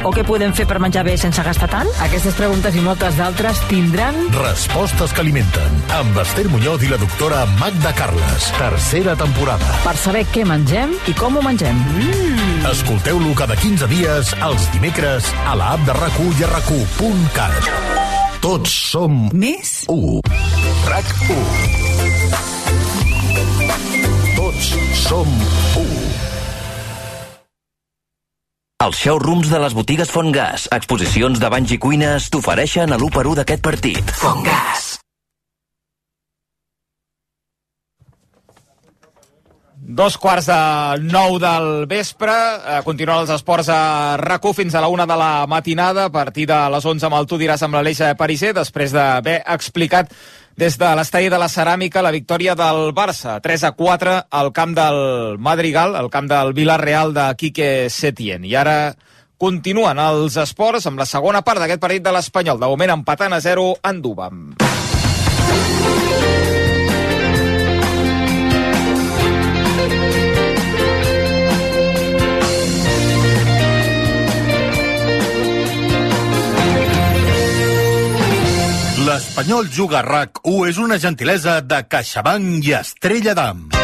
O què podem fer per menjar bé sense gastar tant? Aquestes preguntes i moltes d'altres tindran... Respostes que alimenten. Amb Esther Muñoz i la doctora Magda Carles. Tercera temporada. Per saber què mengem i com ho mengem. Mm. Escolteu-lo cada 15 dies, els dimecres, a la app de rac i a rac Tots som... Més? 1. RAC1. Els showrooms de les botigues Fontgas, exposicions de banys i cuines, t'ofereixen a l'1 per 1 d'aquest partit. Fontgas. Dos quarts de nou del vespre, eh, continuen els esports a rac fins a la una de la matinada, a partir de les 11 amb el Tu diràs amb l'Aleix Pariser, després d'haver explicat des de l'estadi de la Ceràmica la victòria del Barça, 3 a 4 al camp del Madrigal, al camp del Villarreal de Quique Setién. I ara continuen els esports amb la segona part d'aquest partit de l'Espanyol, de moment empatant a 0 en Dubam. L'Espanyol Juga RAC 1 és una gentilesa de CaixaBank i Estrella d'Am.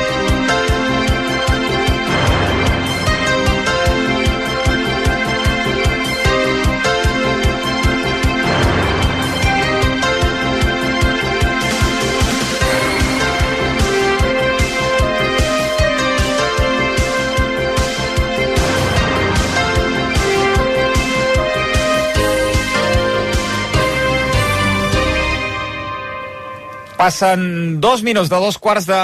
Passen dos minuts de dos quarts de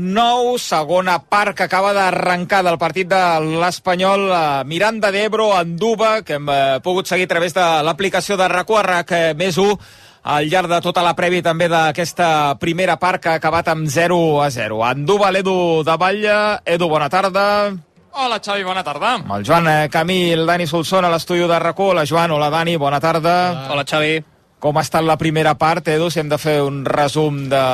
nou, segona part que acaba d'arrencar del partit de l'Espanyol eh, Miranda d'Ebro, Anduba, que hem eh, pogut seguir a través de l'aplicació de RAC1 a RAC més 1 al llarg de tota la prèvia també d'aquesta primera part que ha acabat amb 0 a 0. Anduba, l'Edu de Batlle. Edu, bona tarda. Hola, Xavi, bona tarda. Amb el Joan eh, Camí el Dani Solsona a l'estudi de RAC1. Hola, Joan. Hola, Dani. Bona tarda. Hola, Xavi. Com ha estat la primera part, Edu? Si hem de fer un resum de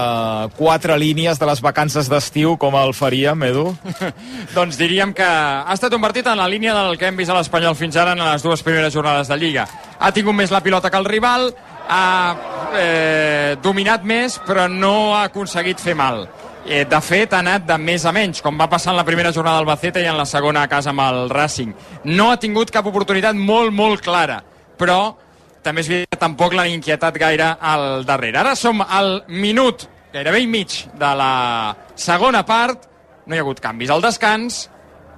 quatre línies de les vacances d'estiu, com el faríem, Edu? doncs diríem que ha estat un partit en la línia del que hem vist a l'Espanyol fins ara en les dues primeres jornades de Lliga. Ha tingut més la pilota que el rival, ha eh, dominat més, però no ha aconseguit fer mal. Eh, de fet, ha anat de més a menys, com va passar en la primera jornada del Bacete i en la segona a casa amb el Racing. No ha tingut cap oportunitat molt, molt clara, però també és veritat que tampoc l'han inquietat gaire al darrere. Ara som al minut gairebé i mig de la segona part, no hi ha hagut canvis al descans,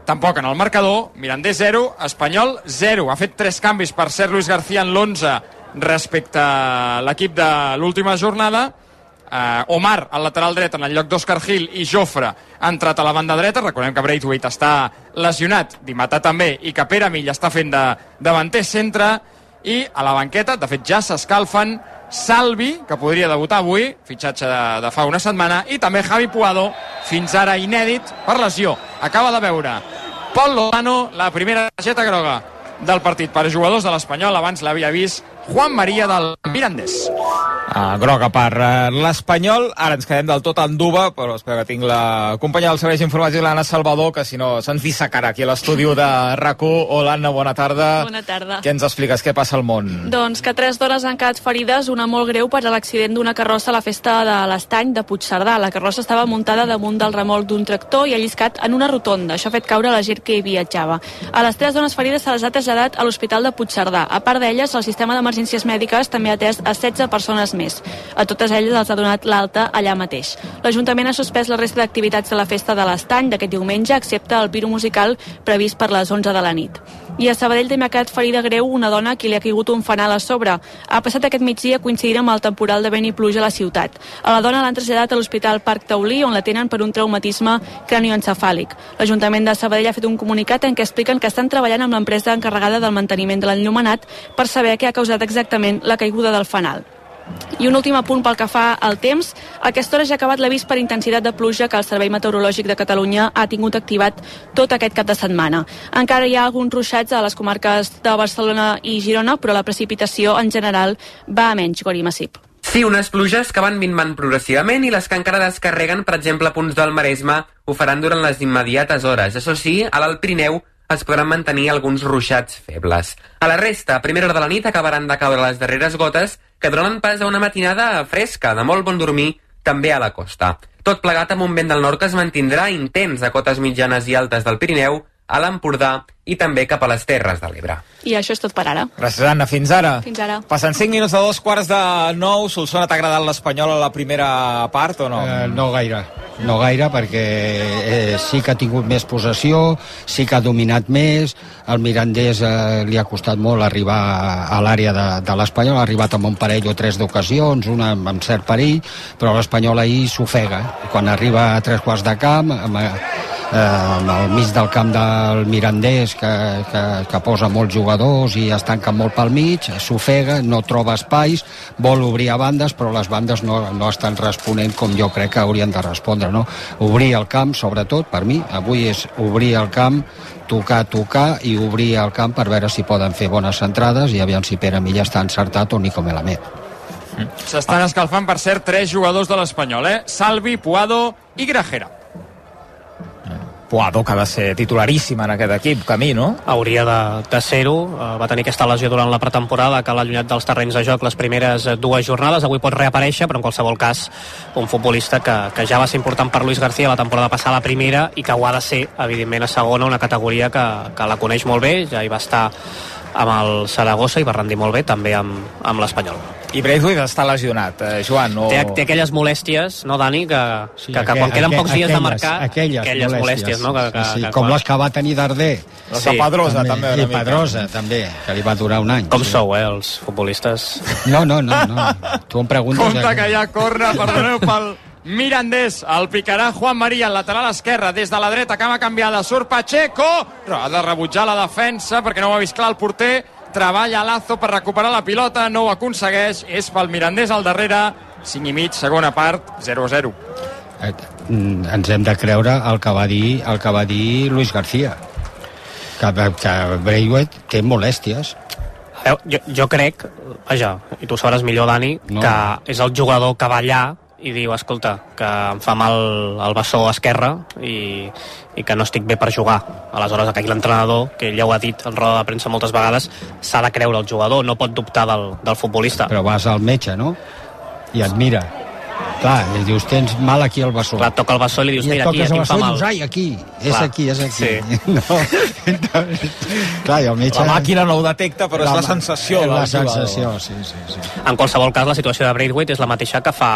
tampoc en el marcador, Mirandés 0, Espanyol 0. Ha fet tres canvis per ser Luis García en l'11 respecte a l'equip de l'última jornada. Uh, Omar, al lateral dret, en el lloc d'Òscar Gil i Jofre ha entrat a la banda dreta. Recordem que Braithwaite està lesionat, Dimatà també, i que Pere Mill està fent de davanter centre i a la banqueta, de fet ja s'escalfen Salvi, que podria debutar avui, fitxatge de, de fa una setmana, i també Javi Puado, fins ara inèdit per lesió. Acaba de veure Pol Lozano, la primera targeta groga del partit per jugadors de l'Espanyol, abans l'havia vist Juan Maria del Mirandés. Ah, groga per uh, l'Espanyol. Ara ens quedem del tot en duba, però espero que tinc la companya del Servei d'Informació, l'Anna Salvador, que si no se'ns dissecarà aquí a l'estudi de RAC1. Hola, Anna, bona tarda. Bona tarda. Què ens expliques? Què passa al món? Doncs que tres dones han quedat ferides, una molt greu per a l'accident d'una carrossa a la festa de l'Estany de Puigcerdà. La carrossa estava muntada damunt del remolc d'un tractor i ha lliscat en una rotonda. Això ha fet caure la gent que hi viatjava. A les tres dones ferides se les ha traslladat a l'Hospital de Puigcerdà. A part d'elles, el sistema d'emergències mèdiques també ha atès a 16 persones més. A totes elles els ha donat l'alta allà mateix. L'Ajuntament ha suspès la resta d'activitats de la festa de l'Estany d'aquest diumenge, excepte el piro musical previst per les 11 de la nit. I a Sabadell també ha quedat ferida greu una dona a qui li ha caigut un fanal a sobre. Ha passat aquest migdia coincidint amb el temporal de vent i pluja a la ciutat. A la dona l'han traslladat a l'Hospital Parc Taulí, on la tenen per un traumatisme cranioencefàlic. L'Ajuntament de Sabadell ha fet un comunicat en què expliquen que estan treballant amb l'empresa encarregada del manteniment de l'enllumenat per saber què ha causat exactament la caiguda del fanal. I un últim apunt pel que fa al temps. A aquesta hora ja ha acabat l'avís per intensitat de pluja que el Servei Meteorològic de Catalunya ha tingut activat tot aquest cap de setmana. Encara hi ha alguns ruixats a les comarques de Barcelona i Girona, però la precipitació en general va a menys, Gori Massip. Sí, unes pluges que van minvant progressivament i les que encara descarreguen, per exemple, punts del Maresme, ho faran durant les immediates hores. Això sí, a l'Alt Pirineu es podran mantenir alguns ruixats febles. A la resta, a primera hora de la nit acabaran de caure les darreres gotes que donen pas a una matinada fresca, de molt bon dormir, també a la costa. Tot plegat amb un vent del nord que es mantindrà intens a cotes mitjanes i altes del Pirineu, a l'Empordà i també cap a les Terres de l'Ebre. I això és tot per ara. Gràcies, Anna. Fins ara. Fins ara. Passen 5 minuts de dos quarts de nou. Solsona, t'ha agradat l'Espanyol a la primera part o no? Eh, no gaire. No gaire perquè eh, sí que ha tingut més possessió, sí que ha dominat més, el Mirandés eh, li ha costat molt arribar a l'àrea de, de l'Espanyol, ha arribat amb un parell o tres d'ocasions, una amb, amb cert perill, però l'Espanyol ahir s'ofega. Quan arriba a tres quarts de camp, amb, eh, al mig del camp del Mirandés que, que, que posa molts jugadors i es tanca molt pel mig, s'ofega, no troba espais, vol obrir a bandes, però les bandes no, no estan responent com jo crec que haurien de respondre. No? Obrir el camp, sobretot, per mi, avui és obrir el camp, tocar, tocar i obrir el camp per veure si poden fer bones centrades i aviam si Pere Milla està encertat o Nico Melamed. S'estan escalfant, per cert, tres jugadors de l'Espanyol, eh? Salvi, Puado i Grajera. Puado, que de ser titularíssim en aquest equip, camí, no? Hauria de, de ser-ho. Uh, va tenir aquesta lesió durant la pretemporada que l'ha allunyat dels terrenys de joc les primeres eh, dues jornades. Avui pot reaparèixer, però en qualsevol cas un futbolista que, que ja va ser important per Luis García la temporada passada a primera i que ho ha de ser, evidentment, a segona, una categoria que, que la coneix molt bé, ja hi va estar amb el Saragossa i va rendir molt bé també amb, amb l'Espanyol. I Braithwaite està lesionat, eh, Joan. O... Té, té aquelles molèsties, no, Dani, que, sí, que, que quan queden pocs dies de marcar... Aquelles, aquelles molèsties, no? Que, que, sí, sí, que, com quan... les que va tenir Darder. Les de Pedrosa, també. també I Pedrosa, també, que li va durar un any. Com sí. sou, eh, els futbolistes? No, no, no, no. Tu em preguntes... Compte que hi ha corna, perdoneu, pel Mirandés. El picarà Juan María, el lateral esquerre, des de la dreta, cama canviada, surt Pacheco, però ha de rebutjar la defensa perquè no ho ha vist clar el porter, treballa Lazo per recuperar la pilota, no ho aconsegueix, és pel Mirandés al darrere, 5 i mig, segona part, 0-0. Eh, mm, ens hem de creure el que va dir, el que va dir Luis García que, que Braithwaite té molèsties Jo, jo crec, vaja, i tu sabràs millor, Dani, no. que és el jugador que va allà i diu, escolta, que em fa mal el bessó esquerre i, i que no estic bé per jugar. Aleshores, aquí l'entrenador, que ja ho ha dit en roda de premsa moltes vegades, s'ha de creure el jugador, no pot dubtar del, del futbolista. però vas al metge, no? i et mira clar, i dius, tens mal aquí al bessó Clar, toca el bessó i li dius, i mira, aquí, aquí el em fa i mal. dius, ai, aquí, és Clar, aquí, és aquí sí. no, clar, i el metge La màquina no ho detecta, però és la sensació la jugador. sensació, sí, sí, sí. En qualsevol cas, la situació de Braithwaite és la mateixa que fa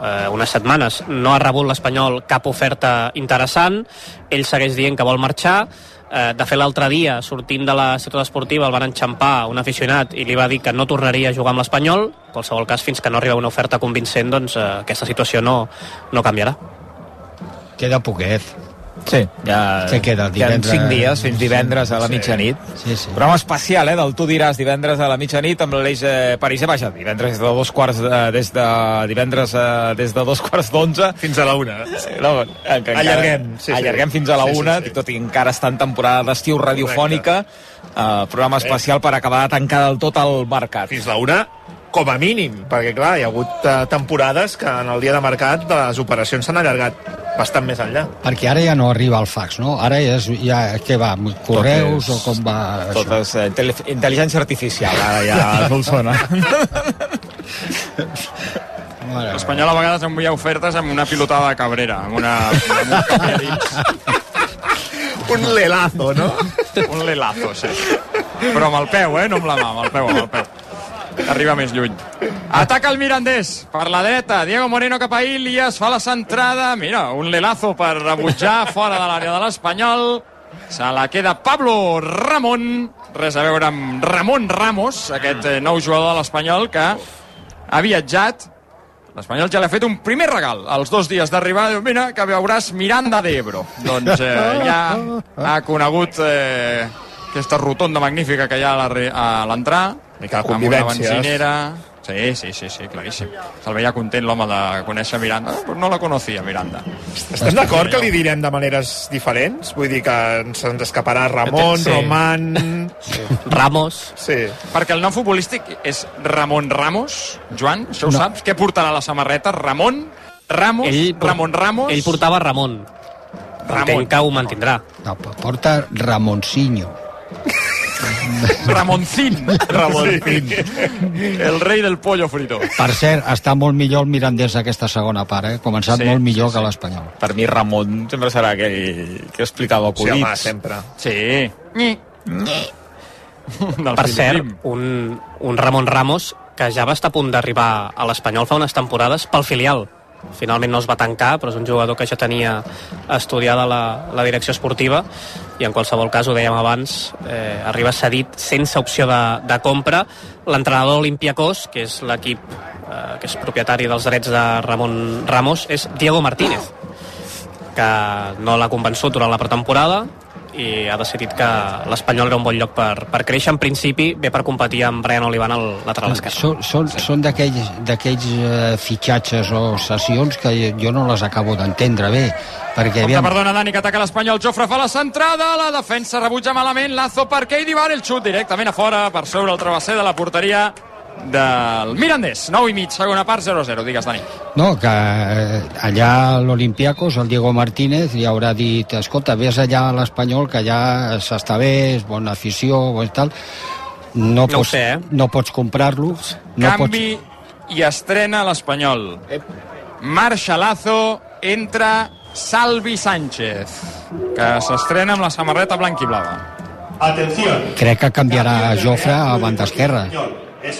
eh, unes setmanes. No ha rebut l'Espanyol cap oferta interessant, ell segueix dient que vol marxar, eh, de fet l'altre dia, sortint de la ciutat esportiva, el van enxampar un aficionat i li va dir que no tornaria a jugar amb l'Espanyol, en qualsevol cas, fins que no arriba una oferta convincent, doncs eh, aquesta situació no, no canviarà. queda poquet Sí, ja... Què queda, Queden divendres? 5 dies fins divendres a la Sí. mitjanit. sí, sí. Programa especial, eh, del Tu diràs divendres a la mitjanit amb l'Aleix eh, Pariser. Vaja, divendres des de dos quarts de, des de divendres eh, des de dos quarts d'onze. Fins a la una. No, eh, que encara- Allarguem, sí, sí. allarguem fins a la Sí, sí, una, sí. tot i que encara està en temporada d'estiu radiofònica. Eh, programa especial per acabar de tancar del tot el mercat. Fins la una, com a mínim, perquè clar, hi ha hagut eh, temporades que en el dia de mercat les operacions s'han allargat bastant més enllà. perquè ara ja no arriba el fax, no? Ara és, ja, què va, correus Tot o com va Tot això? és eh, intel- intel·ligència artificial, ara ja a Solsona. Mare L'Espanyol a vegades envia ofertes amb una pilotada de Cabrera, amb una... Amb un. Un lelazo, no? Un lelazo, sí. Però amb el peu, eh? No amb la mà, amb el peu, amb el peu. Arriba més lluny. Ataca el Mirandés per la dreta. Diego Moreno cap a Ilias, fa la centrada. Mira, un lelazo per rebutjar fora de l'àrea de l'Espanyol. Se la queda Pablo Ramon. Res a veure amb Ramon Ramos, aquest eh, nou jugador de l'Espanyol que ha viatjat L'Espanyol ja li ha fet un primer regal als dos dies d'arribar. Diu, mira, que veuràs Miranda de Ebro. Doncs eh, ja ha conegut eh, aquesta rotonda magnífica que hi ha a l'entrar. Mica de Amb una convivències. Sí, sí, sí, sí, claríssim. Se'l veia content l'home de conèixer Miranda. Però no la coneixia, Miranda. Estem d'acord que li direm de maneres diferents? Vull dir que ens, ens escaparà Ramon, Sí. sí. Roman... Ramos, Sí. Perquè el nom futbolístic és Ramon Ramos. Joan, això ho No. saps? Què portarà la samarreta? Ramon Ramos? ell, Ramon Ramos? ell portava Ramon. Entenc que ho mantindrà. No, porta Ramonsinho. Ramoncín. Ramoncín. El rei del pollo frito. Per cert, està molt millor el Mirandés aquesta segona part, eh? Començat Sí, sí, molt millor sí, sí, que sí. l'Espanyol. Per mi Ramon sempre serà aquell que explicava Sí, home, acudits. sempre. Sí. Del Per Filipim. cert, un, un Ramon Ramos que ja va estar a punt d'arribar a l'Espanyol fa unes temporades pel filial. Finalment no es va tancar, però és un jugador que ja tenia estudiada la, la direcció esportiva i en qualsevol cas, ho dèiem abans, eh, arriba cedit sense opció de, de compra. L'entrenador Olympiacos, que és l'equip eh, que és propietari dels drets de Ramon Ramos, és Diego Martínez, que no l'ha convençut durant la pretemporada i ha decidit que l'Espanyol era un bon lloc per, per créixer. En principi, ve per competir amb Brian Olivan al lateral esquerre. Són, són, són d'aquells d'aquells, eh, fitxatges o sessions que jo no les acabo d'entendre bé, perquè aviam, perdona, Dani, que ataca l'Espanyol. Jofre fa la centrada, la defensa rebutja malament. Lazo per Keidi Bar, el xut directament a fora per sobre el travesser de la porteria del Mirandés. 9 i mig, segona part, 0-0. Digues, Dani. no, que eh, allà a l'Olimpiakos el Diego Martínez li haurà dit escolta, vés allà a l'Espanyol que ja s'està bé, és bona afició bon tal, no, No pots, sé, eh? no pots comprar-lo no Canvi i estrena l'Espanyol. Marxa Lazo, entra Salvi Sánchez, que s'estrena amb la samarreta blanc i blava. Atención. pots... crec que canviarà Jofre a banda esquerra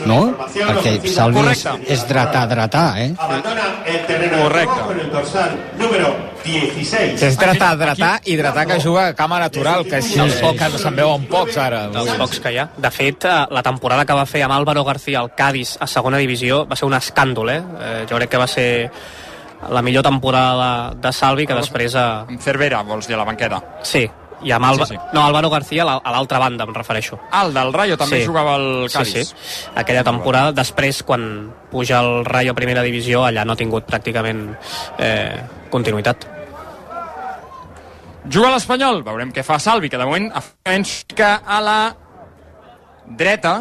no? perquè Salvi és, és dretà, dretà eh? Abandona el terreno Correcte. con el dorsal número 16. És hidratar, hidratar, hidratar que juga a cama natural, que és el poc que se'n veuen pocs ara. dels pocs que hi ha. De fet, eh, la temporada que va fer amb Álvaro García al Cádiz a segona divisió va ser un escàndol, eh? eh jo crec que va ser la millor temporada de, de Salvi, que després... Amb Cervera, vols dir, a la banqueta. sí, i amb Alba... Sí, sí. No, Álvaro García a la- a l'altra banda, em refereixo. Ah, el del Rayo també Sí. jugava al Cádiz. Sí, sí. Aquella temporada, després, quan puja el Rayo a primera divisió, allà no ha tingut pràcticament eh, continuïtat. Juga l'Espanyol, veurem què fa Salvi, que de moment fica a la dreta.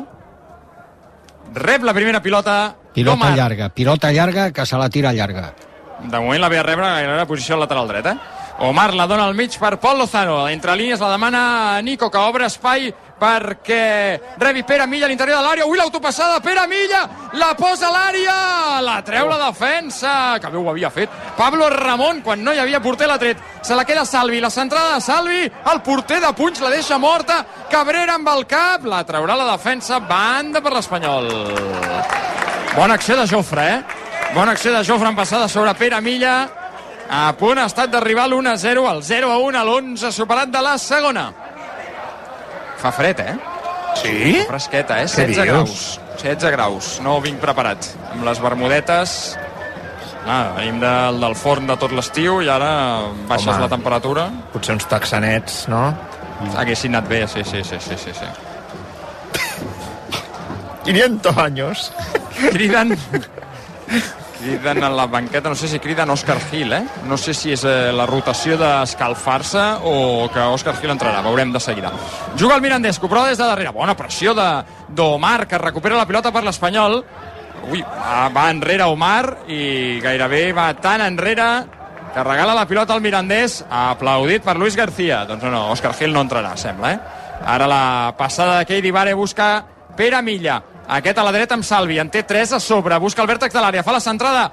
Rep la primera pilota. pilota Omar. llarga, pilota llarga que se la tira llarga De moment la ve a rebre en la posició al lateral dret, eh? Omar la dona al mig per Pol Lozano. Entre línies la demana Nico, que obre espai perquè rebi Pere Milla a l'interior de l'àrea. Ui, l'autopassada, Pere Milla, la posa a l'àrea, la treu la defensa, que bé ho havia fet. Pablo Ramon, quan no hi havia porter, l'ha tret. Se la queda Salvi, la centrada de Salvi, el porter de Punys la deixa morta, Cabrera amb el cap, la traurà la defensa, banda per l'Espanyol. Bona acció de Jofre, eh? Bona acció de Jofre en passada sobre Pere Milla. A punt ha estat d'arribar l'1-0 al 0-1 a l'11 superat de la segona. Fa fred, eh? Sí? Fresqueta, eh? Què 16 dius? graus. 16 graus. No vinc preparat. Amb les bermudetes... Ah, venim del, del forn de tot l'estiu i ara baixes Home. la temperatura. Potser uns texanets, no? Haguessin anat bé, sí, sí, sí, sí, sí. sí. 500 años. Criden... Criden a la banqueta, no sé si criden Òscar Gil, eh? No sé si és eh, la rotació d'escalfar-se o que Òscar Gil entrarà, veurem de seguida. Juga el Mirandés, que prova des de darrere. Bona pressió d'Omar, que recupera la pilota per l'Espanyol. Ui, va, enrere Omar i gairebé va tan enrere que regala la pilota al Mirandés, aplaudit per Luis García. Doncs no, no, Òscar Gil no entrarà, sembla, eh? Ara la passada de Keidi Vare busca Pere Milla. Aquest a la dreta amb Salvi, en té 3 a sobre, busca el vèrtex de l'àrea, fa la centrada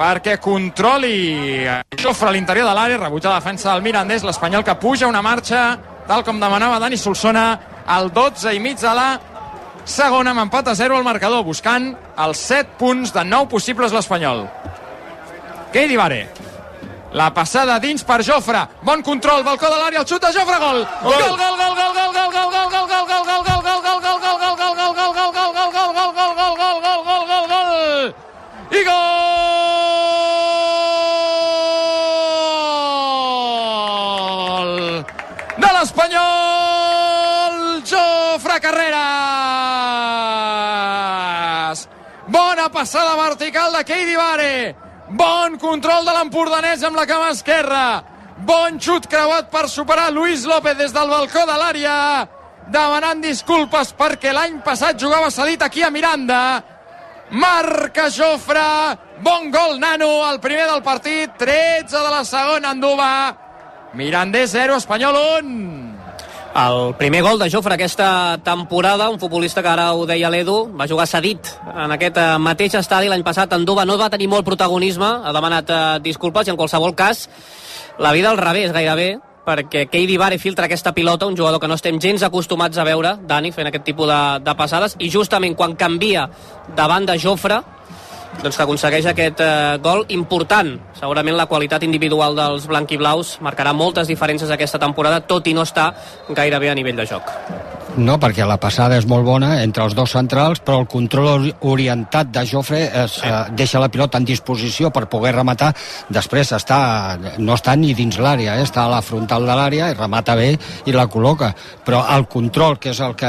perquè controli Jofre a l'interior de l'àrea, rebutja la defensa del Mirandés, l'Espanyol que puja una marxa, tal com demanava Dani Solsona, al 12 i mig de la segona, amb empat a 0 al marcador, buscant els 7 punts de 9 possibles l'Espanyol. Keidi Vare. La passada dins per Jofre. Bon control, balcó de l'àrea, el xut de Jofre, gol! Gol, gol, gol, gol, gol, gol, gol, gol, gol, gol, gol, gol, gol, gol, gol, gol, gol, de Keidi Vare. Bon control de l'empordanès amb la cama esquerra. Bon xut creuat per superar Luis López des del balcó de l'àrea. Demanant disculpes perquè l'any passat jugava cedit aquí a Miranda. Marca Jofre. Bon gol, Nano, el primer del partit. 13 de la segona, Anduba. Mirandés 0, Espanyol 1. El primer gol de Jofre aquesta temporada, un futbolista que ara ho deia l'Edu, va jugar cedit en aquest eh, mateix estadi l'any passat. Andova no va tenir molt protagonisme, ha demanat eh, disculpes i en qualsevol cas la vida al revés gairebé, perquè Keidi Vare filtra aquesta pilota, un jugador que no estem gens acostumats a veure, Dani, fent aquest tipus de, de passades, i justament quan canvia davant de Jofre, doncs que aconsegueix aquest eh, gol important. Segurament la qualitat individual dels blanquiblaus marcarà moltes diferències aquesta temporada, tot i no estar gairebé a nivell de joc. No, perquè la passada és molt bona entre els dos centrals, però el control ori- orientat de Jofre es, eh, deixa la pilota en disposició per poder rematar. Després està, no està ni dins l'àrea, eh, està a la frontal de l'àrea i remata bé i la col·loca. Però el control, que és el que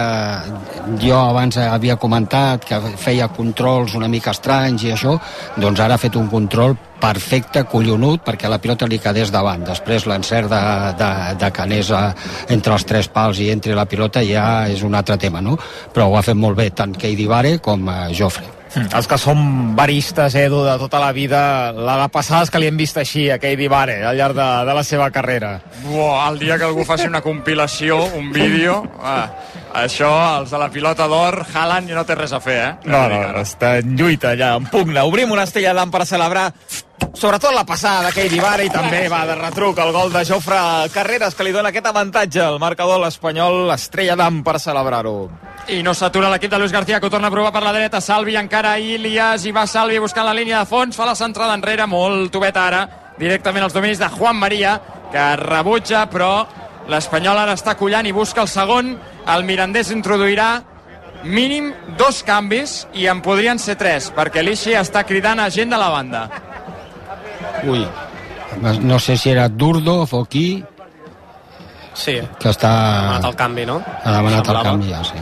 jo abans havia comentat, que feia controls una mica estranys i això, doncs ara ha fet un control perfecte, collonut, perquè la pilota li quedés davant. Després l'encert de, de, de Canesa entre els tres pals i entre la pilota ja és un altre tema, no? Però ho ha fet molt bé tant Keidi Vare com eh, Jofre. Hm, Els que som baristes, Edu, de tota la vida, la de passades que li hem vist així a Keidi Vare al llarg de, de la seva carrera. Buah, el dia que algú faci una compilació, un vídeo, ah, això, els de la pilota d'or, Haaland ja no té res a fer, eh? No, no, no, està en lluita allà, en pugna. Obrim una estrella d'am per celebrar sobretot la passada de Keidi Vare i també va de retruc el gol de Jofre Carreras que li dona aquest avantatge al marcador l'Espanyol, estrella d'am per celebrar-ho. I no s'atura l'equip de Luis García, que ho torna a provar per la dreta. Salvi encara Ilias, i va Salvi buscant la línia de fons, fa la centrada enrere, molt tovet ara, directament als dominis de Juan María, que rebutja, però l'Espanyol ara està collant i busca el segon. El Mirandés introduirà mínim dos canvis i en podrien ser tres, perquè l'Ixi està cridant a gent de la banda. Ui, no sé si era Durdo o qui Sí, que està... ha demanat el canvi, no? Ha demanat el Semblava. canvi, ja, sí.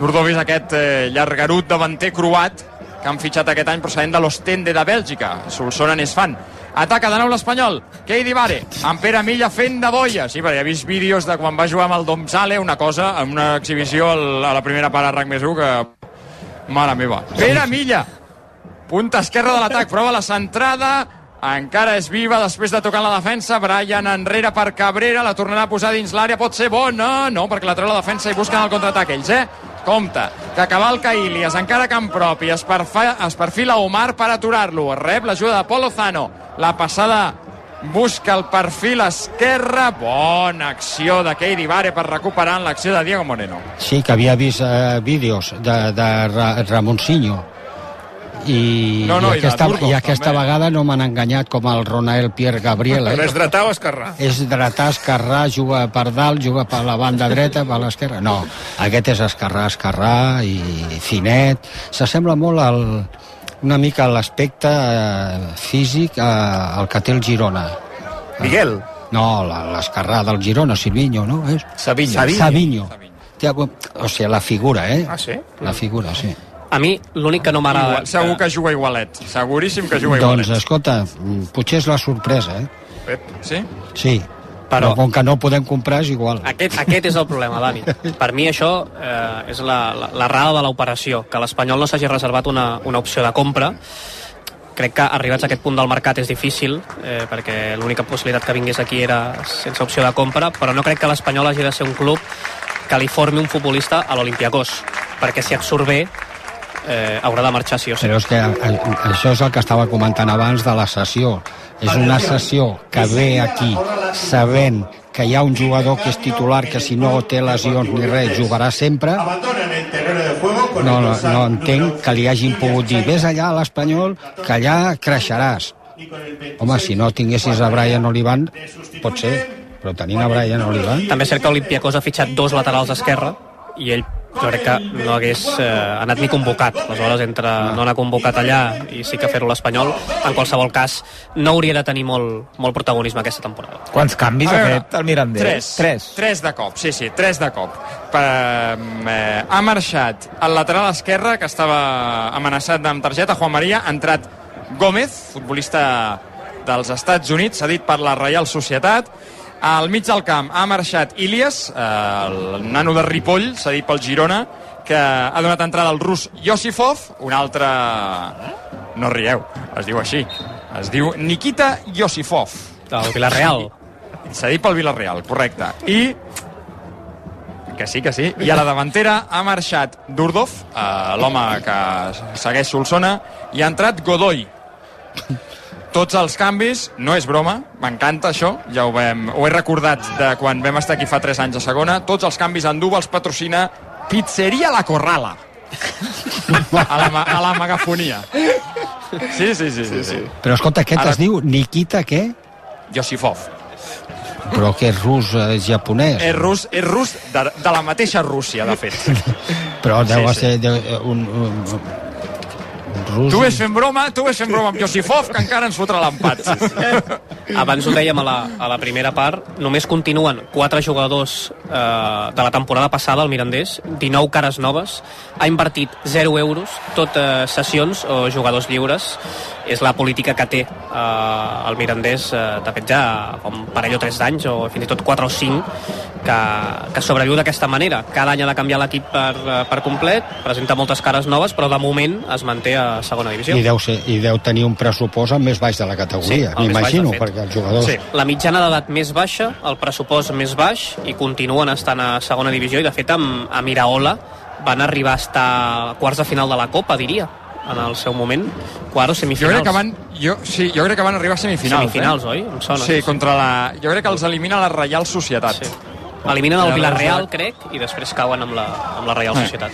Nurdovis, aquest eh, llargarut davanter croat que han fitxat aquest any procedent de l'Ostende de Bèlgica. Solsona n'és fan. Ataca de nou l'Espanyol. Keidi Vare. En Pere Milla fent de boia. Sí, perquè he vist vídeos de quan va jugar amb el Domsale, una cosa, en una exhibició a la primera part a RAC més 1 que... Mare meva. Pere Milla. Punta esquerra de l'atac. Prova la centrada. Encara és viva després de tocar la defensa. Brian enrere per Cabrera. La tornarà a posar dins l'àrea. Pot ser bona. No, perquè la treu la defensa i busquen el contraatac ells, eh? Compte, que cavalca Ilias, encara camp propi, es, perfa, es perfila Omar per aturar-lo, rep l'ajuda de Polo Zano, la passada busca el perfil esquerre, bona acció de Keidi Vare per recuperar en l'acció de Diego Moreno. Sí, que havia vist eh, vídeos de, de Ra Ramonsinho i, No, no, i i aquesta, Durkov, i aquesta també. vegada no m'han enganyat com el Ronael Pierre Gabriel Però eh? és dretà o esquerrà? és dretà, esquerrà, juga per dalt juga per la banda dreta, per l'esquerra no, aquest és esquerrà, esquerrà i finet, s'assembla molt al, una mica a l'aspecte eh, físic eh, al que té el Girona Miguel? no, l'esquerrà del Girona, Silvinho, no? És? Savinho. Savinho. Savinho. Té, o sigui, la figura, eh? Ah, sí? La figura, sí. A mi l'únic que no m'agrada... Segur que juga igualet, seguríssim que juga Doncs, igualet. escolta, mm, potser és la sorpresa, eh? Pep, sí? Sí. Però, Però- com que no podem comprar, és igual. Aquest, aquest és el problema, Dani. Per mi això eh, és la, la, la rada de l'operació, que l'Espanyol no s'hagi reservat una, una opció de compra. Crec que arribats a aquest punt del mercat és difícil, eh, perquè l'única possibilitat que vingués aquí era sense opció de compra, però no crec que l'Espanyol hagi de ser un club que li formi un futbolista a l'Olimpiakos, perquè si et surt bé eh, haurà de marxar sí o sí. Però és que eh, això és el que estava comentant abans de la sessió. És una sessió que ve aquí sabent que hi ha un jugador que és titular que si no té lesions ni res jugarà sempre. El no, el no, no entenc que li hagin pogut dir vés allà a l'Espanyol que allà creixeràs. home, si no tinguessis a Brian Olivan pot ser, però tenint a Brian Olivan. També és cert que Olimpiakos ha fitxat dos laterals esquerra i ell jo crec que no hagués eh, anat ni convocat. Aleshores, entre no anar convocat allà i sí que fer-ho l'Espanyol, en qualsevol cas, no hauria de tenir molt, molt protagonisme aquesta temporada. Quants canvis A ha veure, fet el Mirandés? Tres. Tres. Tres de cop, sí, sí, tres de cop. Per, eh, ha marxat el lateral esquerre, que estava amenaçat amb targeta, Juan María, ha entrat Gómez, futbolista dels Estats Units, cedit per la Reial Societat. Al mig del camp ha marxat Ilias, eh, el nano de Ripoll, cedit pel Girona, que ha donat entrada al rus Yosifov, un altre... No rieu, es diu així. Es diu Nikita Yosifov. Del Villarreal. cedit pel Villarreal, correcte. I que sí, que sí. I a la davantera ha marxat Durdov, eh, l'home que segueix Solsona, i ha entrat Godoy. Tots els canvis, no és broma, m'encanta això, ja ho, vam, ho he recordat de quan vam estar aquí fa 3 anys a segona, tots els canvis en Duba els patrocina Pizzeria La Corrala. a, la, a la megafonia. Sí, sí, sí. sí, sí. Però escolta, aquest Ara- es diu Nikita què? Yosifov. Però que és rus, és japonès. És rus, és rus de, de la mateixa Rússia, de fet. Però deu Sí, sí. ser un, un, un rus... Tu ves fent broma, tu ves fent broma amb Yosifov, que encara ens fotrà l'empat. Sí, sí. Abans ho dèiem a la, a la primera part, només continuen quatre jugadors eh, de la temporada passada, el Mirandés, 19 cares noves, ha invertit 0 euros, tot eh, sessions o jugadors lliures, és la política que té eh, el Mirandés, eh, de fet ja un parell o tres d'anys, o fins i tot 4 o 5, que, que sobreviu d'aquesta manera. Cada any ha de canviar l'equip per, eh, per complet, presenta moltes cares noves, però de moment es manté a segona divisió. I deu, ser, I deu tenir un pressupost el més baix de la categoria, baix, m'imagino, perquè els jugadors... Sí. La mitjana d'edat més baixa, el pressupost més baix, i continuen estant a segona divisió, i de fet amb, a Miraola van arribar a estar a quarts de final de la Copa, diria, en el seu moment, quarts o Jo semifinals. crec que van, jo, sí, jo crec que van arribar a semifinals. Semifinals, eh? oi? Em sona, Sí, sí, sí. contra la... Jo crec que els elimina la Reial Societat. Sí. Eliminen el Villarreal, crec, i després cauen amb la, amb la Reial Eh. Societat.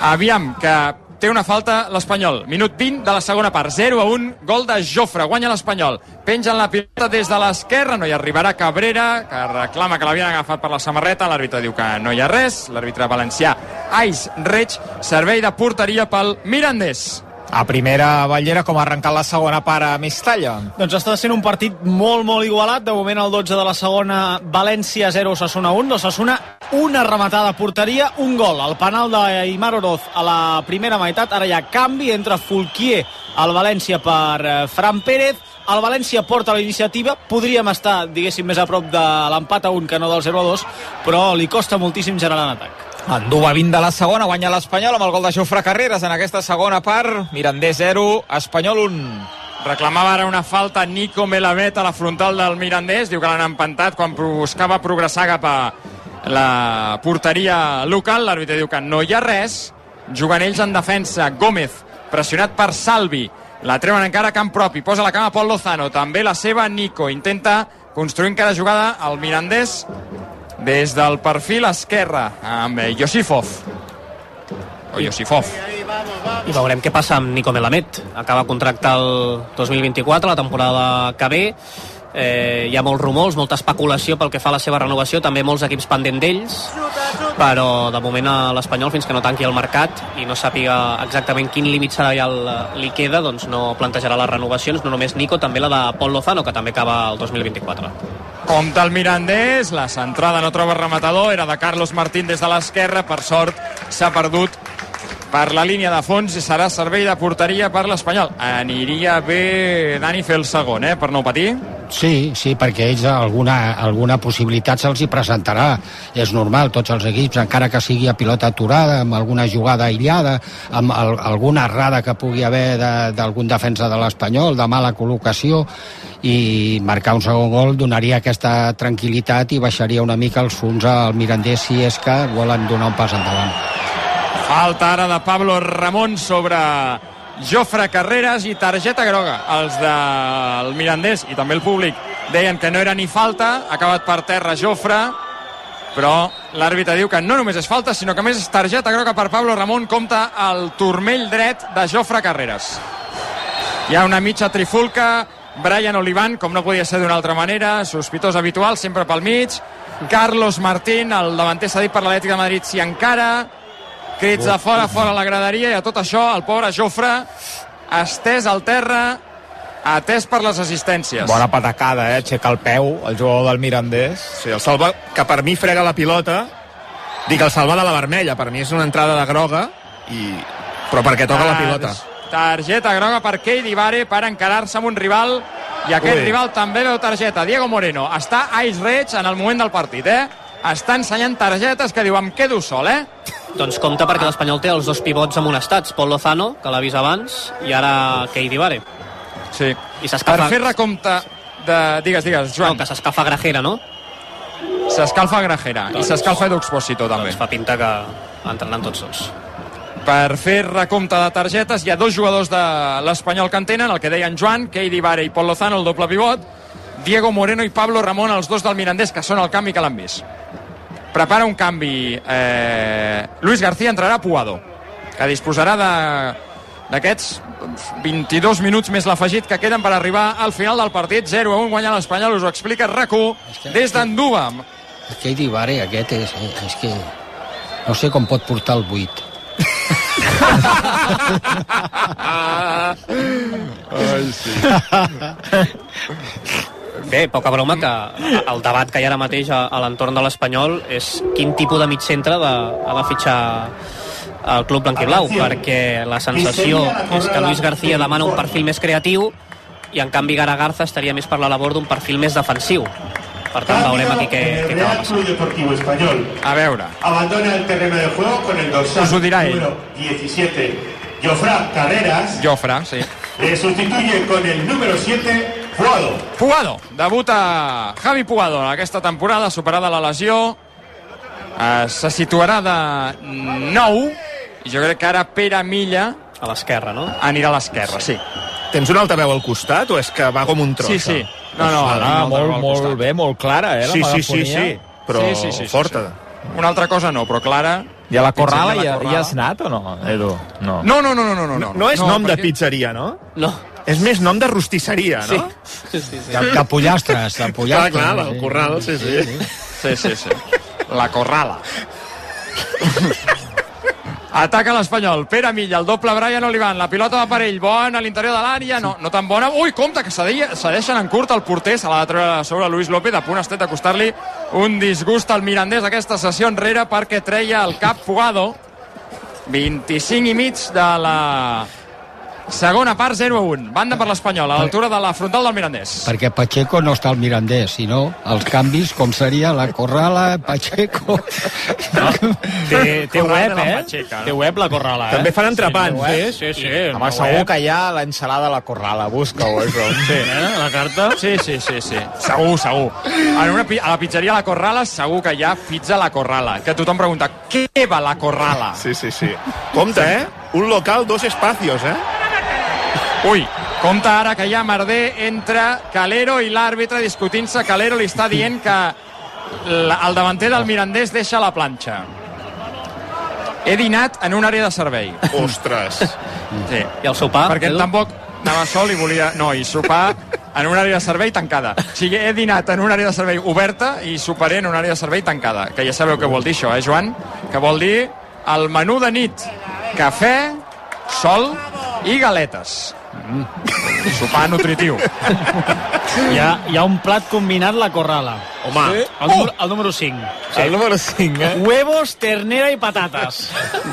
Aviam, que té una falta l'Espanyol. Minut 20 de la segona part. 0 a 1, gol de Jofre. Guanya l'Espanyol. Pengen la pilota des de l'esquerra. No hi arribarà Cabrera, que reclama que l'havien agafat per la samarreta. L'àrbitre diu que no hi ha res. L'àrbitre valencià, Ais Reig, servei de porteria pel Mirandés. A primera ballera, com ha arrencat la segona part a Mestalla? Doncs està sent un partit molt, molt igualat. De moment, el 12 de la segona, València 0, Osasuna 1. L'Osasuna, una rematada a porteria, un gol. El penal d'Aimar Oroz a la primera meitat. Ara hi ha canvi entre Fulquier al València per eh, Fran Pérez. El València porta la iniciativa. Podríem estar, diguéssim, més a prop de l'empat a 1 que no del 0 a 2, però li costa moltíssim generar en atac. Enduba 20 de la segona, guanya l'Espanyol amb el gol de Jofre Carreras en aquesta segona part. Mirandés 0, Espanyol 1. Reclamava ara una falta Nico Melamed a la frontal del Mirandés. Diu que l'han empantat quan buscava progressar cap a la porteria local. L'àrbitre diu que no hi ha res. Juguen ells en defensa. Gómez, pressionat per Salvi. La treuen encara a camp propi. Posa la cama Pol Lozano. També la seva Nico. Intenta construir encara jugada al Mirandés des del perfil esquerre amb eh, Yosifov. O Yosifov. I veurem què passa amb Nico Melamed. Acaba contracte el 2024, la temporada que ve. Eh, hi ha molts rumors, molta especulació pel que fa a la seva renovació, també molts equips pendent d'ells, però de moment a l'Espanyol, fins que no tanqui el mercat i no sàpiga exactament quin límit salarial eh, li queda, doncs no plantejarà les renovacions, no només Nico, també la de Pol Lozano, que també acaba el 2024. Compte el Mirandés, la centrada no troba rematador, era de Carlos Martín des de l'esquerra, per sort s'ha perdut per la línia de fons i serà servei de porteria per l'Espanyol. Aniria bé Dani fer el segon, eh, per no patir. Sí, sí, perquè ells alguna, alguna possibilitat se'ls hi presentarà. És normal, tots els equips, encara que sigui a pilota aturada, amb alguna jugada aïllada, amb el, alguna errada que pugui haver de- d'algun defensa de l'Espanyol, de mala col·locació, i marcar un segon gol donaria aquesta tranquil·litat i baixaria una mica els fons al Mirandés si és que volen donar un pas endavant. Falta ara de Pablo Ramon sobre Jofre Carreras i targeta groga. Els del Mirandés i també el públic deien que no era ni falta, ha acabat per terra Jofre, però l'àrbitre diu que no només és falta, sinó que més és targeta groga per Pablo Ramon, compta el turmell dret de Jofre Carreras. Hi ha una mitja trifulca, Brian Olivan, com no podia ser d'una altra manera, sospitós habitual, sempre pel mig, Carlos Martín, el davanter cedit per l'Atlètic de Madrid, si encara, crits de fora, fora a la graderia, i a tot això el pobre Jofre, estès al terra, atès per les assistències. Bona patacada, eh? Aixeca el peu, el jugador del Mirandés. Sí, el salva, que per mi frega la pilota, dic el salva de la vermella, per mi és una entrada de groga, i... però perquè toca la pilota. Targeta groga per Keidi Vare per encarar-se amb un rival i aquest Ui. rival també veu targeta. Diego Moreno està Ice Reig en el moment del partit, eh? Està ensenyant targetes que diu em quedo sol, eh? Doncs compte perquè l'Espanyol té els dos pivots amonestats, Pol Lozano, que l'ha vist abans, i ara Keidi Vare. Sí. I. Per fer recompte de... Digues, digues, Joan. No, que s'escalfa Grajera, no? S'escalfa Grajera i s'escalfa Edu Expósito, també. Doncs fa pinta que entrenen tots dos. Per fer recompte de targetes, hi ha dos jugadors de l'Espanyol que en tenen, el que deien Joan, Keidi Vare i Pol Lozano, el doble pivot, Diego Moreno i Pablo Ramón, els dos del Mirandés, que són el canvi que l'han vist. Prepara un canvi. Eh, Luis García entrarà a Puado, que disposarà de d'aquests doncs, 22 minuts més l'afegit que queden per arribar al final del partit 0 a 1 guanyant l'Espanyol, us ho explica RAC1 des d'Anduba Aquell d'Ibare, aquest és, és que... No sé com pot portar el 8. Ai, sí. Bé, poca broma que el debat que hi ha ara mateix a, a l'entorn de l'Espanyol és quin tipus de mig centre de, ha de fitxar el club blanquiblau, perquè la sensació és que Luis García demana un perfil més creatiu i en canvi Gara Garza estaria més per la labor d'un perfil més defensiu. Per tant, veurem aquí què, què acaba passant. A veure, abandona el terreno de juego con el dorsal Us ho dirà ell. número 17, Jofra Carreras. Jofre, sí. Le sustituye con el número 7, Puado. Puado, debuta Javi Puado aquesta temporada, superada la lesió. Eh, se situarà de 9 i jo crec que ara Pere Milla a l'esquerra, no? Anirà a l'esquerra, sí. Tens un altaveu al costat o és que va com un tros? Sí, sí. No, no, Ah, ara molt, molt, bé, molt clara, eh, la Sí, sí, sí, sí, però Sí, sí, sí, sí, forta. sí. Una altra cosa no, però clara... I a la Corrala La ja, Corrala. ja has anat o no, Edu? No. No, no, no, no, no. No, No, no és nom de perquè- pizzeria, no? No. És més nom de rostisseria, no? Sí, sí, sí. De, de pollastres, de pollastres. Clar, clar, el corral, sí, sí. Sí, sí, sí. La Corrala. Ataca l'Espanyol. Pere Milla, el doble Brian Olivan. La pilota va per ell. Bona a l'interior de l'àrea. No, no tan bona. Ui, compte, que cedeia- cedeixen en curt el porter. Se l'ha de treure a sobre Luis López. A punt estat d'acostar-li un disgust al Mirandés aquesta sessió enrere perquè treia el cap Fugado. 25 i mig de la segona part, 0 a 1. Banda per l'Espanyol, a l'altura de la frontal del Mirandés. Perquè Pacheco no està al Mirandés, sinó els canvis, com seria la Corrala, Pacheco... Té, té Corrala web, eh? Patxeca, no? Té web la Corrala, eh? També fan entrepans. Sí, sí, sí. Home, Una segur web. que hi ha l'enxalada a la Corrala. Busca-ho, això. Sí. Eh? La carta? Sí, sí, sí, sí. Segur, segur. En una, a la pizzeria La Corrala segur que hi ha pizza La Corrala. Que tothom pregunta, què va La Corrala? Sí, sí, sí. Compte, eh? Un local, dos espacios, eh? Ui, compte ara que hi ha merder entre Calero i l'àrbitre discutint-se. Calero li està dient que el davanter del Mirandés deixa la planxa. He dinat en una àrea de servei. Ostres. Sí. I el sopar, Perquè Edu? tampoc anava sol i volia... No, i sopar en una àrea de servei tancada. O sigui, he dinat en una àrea de servei oberta i soparé en una àrea de servei tancada. Que ja sabeu què vol dir això, eh, Joan? Que vol dir el menú de nit. Cafè, sol i galetes. Mm. Sopar nutritiu. Hi ha, hi ha un plat combinat, la corrala. Home. Sí? El, número, el número 5. El número 5, eh? Huevos, ternera i patates.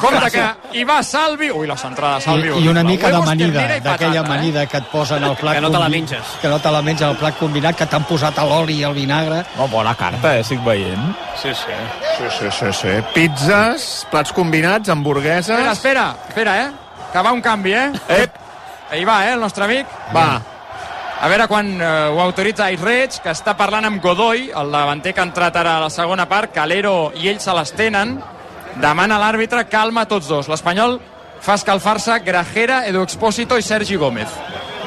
Compte que hi va Salvi... Ui, la centrada de Salvi. I, I una mica amanida, i d'aquella patata, eh? amanida que et posen al plat Que no te la combi- menges. Que no te la menges al plat combinat, que t'han posat l'oli i el vinagre. No, bona carta, eh? Estic veient. Sí, sí. Sí, sí, sí, sí. Pizzas, plats combinats, hamburgueses... Espera, espera, espera, eh? Que va un canvi, eh? Ep, Ahí va, eh, el nostre amic. va. A veure quan eh, ho autoritza Airreig, que està parlant amb Godoy, el davanter que ha entrat ara a la segona part. Calero i ell se les tenen. Demana a l'àrbitre calma a tots dos. L'Espanyol fa escalfar-se Grajera, Edu Expósito i Sergi Gómez.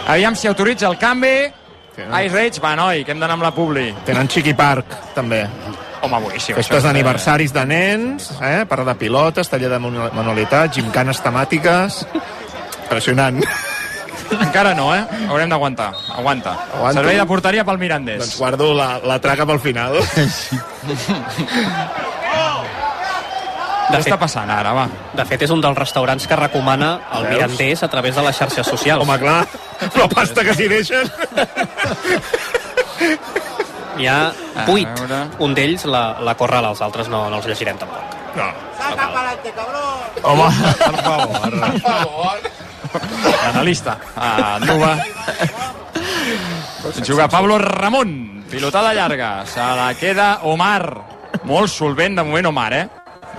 Aviam si autoritza el canvi. Airreig, va, noi, que hem d'anar amb la Publi. Tenen Chiqui Park, també. Home, boníssim. Festes d'aniversaris de nens, eh? parla de pilotes, taller de manu- manualitat, gimcanes temàtiques... Impressionant. Encara no, eh? Haurem d'aguantar. Aguanta. Aguanto. Servei de porteria pel Mirandés. Doncs guardo la, la traca pel final. Què està passant ara, va? De fet, és un dels restaurants que recomana el Veus? Mirandés a través de les xarxes socials. Home, clar, la pasta que s'hi deixen. Hi ha vuit. Un d'ells, la, la Corrala, els altres no, no els llegirem tampoc. No. Home, per favor. Analista. A Nuba. Juga Pablo Ramon. Pilotada llarga. Se la queda Omar. Molt solvent de moment Omar, eh?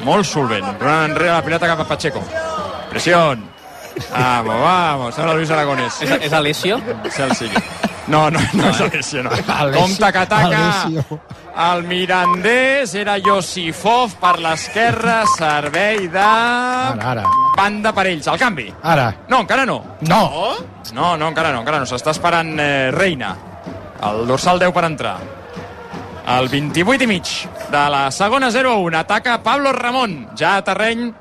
Molt solvent. Tornant enrere la pilota cap a Pacheco. Presión. Vamos, vamos. Sembla Luis Aragonés. És, és Alessio? Sí, el sigui. No, no, no és Alessio, no. Alessio. Compte que ataca Alessio. el Mirandés, era Josifov per l'esquerra, servei de... Ara, ara. Banda per ells, el canvi. Ara. No, encara no. No. No, no, encara no, encara no. S'està esperant eh, Reina. El dorsal 10 per entrar. El 28 i mig de la segona 0-1. Ataca Pablo Ramon, ja a terreny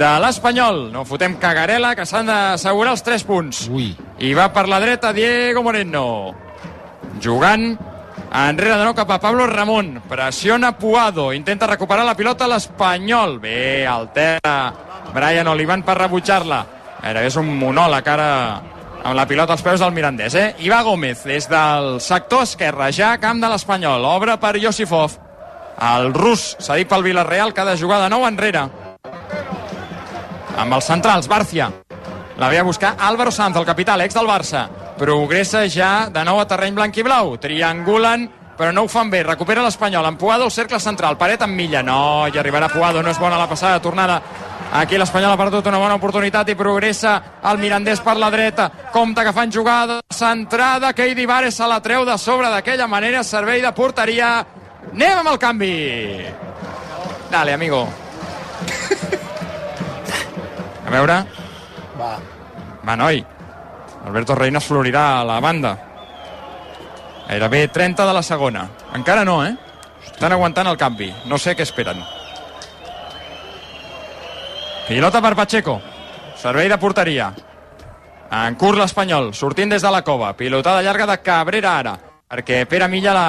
de l'Espanyol. No fotem cagarela, que s'han d'assegurar els 3 punts. Ui. I va per la dreta Diego Moreno. Jugant enrere de nou cap a Pablo Ramon. Pressiona Puado. Intenta recuperar la pilota l'Espanyol. Bé, altera Brian Olivan per rebutjar-la. Gairebé és un monòleg ara amb la pilota als peus del Mirandés, eh? Iva Gómez, des del sector esquerre, ja a camp de l'Espanyol. Obre per Josifov. El rus, cedit pel Villarreal, que ha de jugar de nou enrere. Amb els centrals, Bárcia. La ve a buscar Álvaro Sanz, el capità, l'ex del Barça. Progressa ja de nou a terreny blanc i blau. Triangulen, però no ho fan bé. Recupera l'Espanyol. En Puado, el cercle central. Paret amb Milla. No, i arribarà Puado. No és bona la passada. Tornada Aquí l'Espanyol ha perdut una bona oportunitat i progressa el Mirandés per la dreta. Compte que fan jugada centrada. Keidi Vares se la treu de sobre d'aquella manera. Servei de porteria. Anem amb el canvi. Dale, amigo. A veure. Va. Va, noi. Alberto Reina es florirà a la banda. Gairebé 30 de la segona. Encara no, eh? Estan aguantant el canvi. No sé què esperen. Pilota per Pacheco. Servei de porteria. En curt l'Espanyol, sortint des de la cova. Pilotada llarga de Cabrera ara, perquè Pere Milla la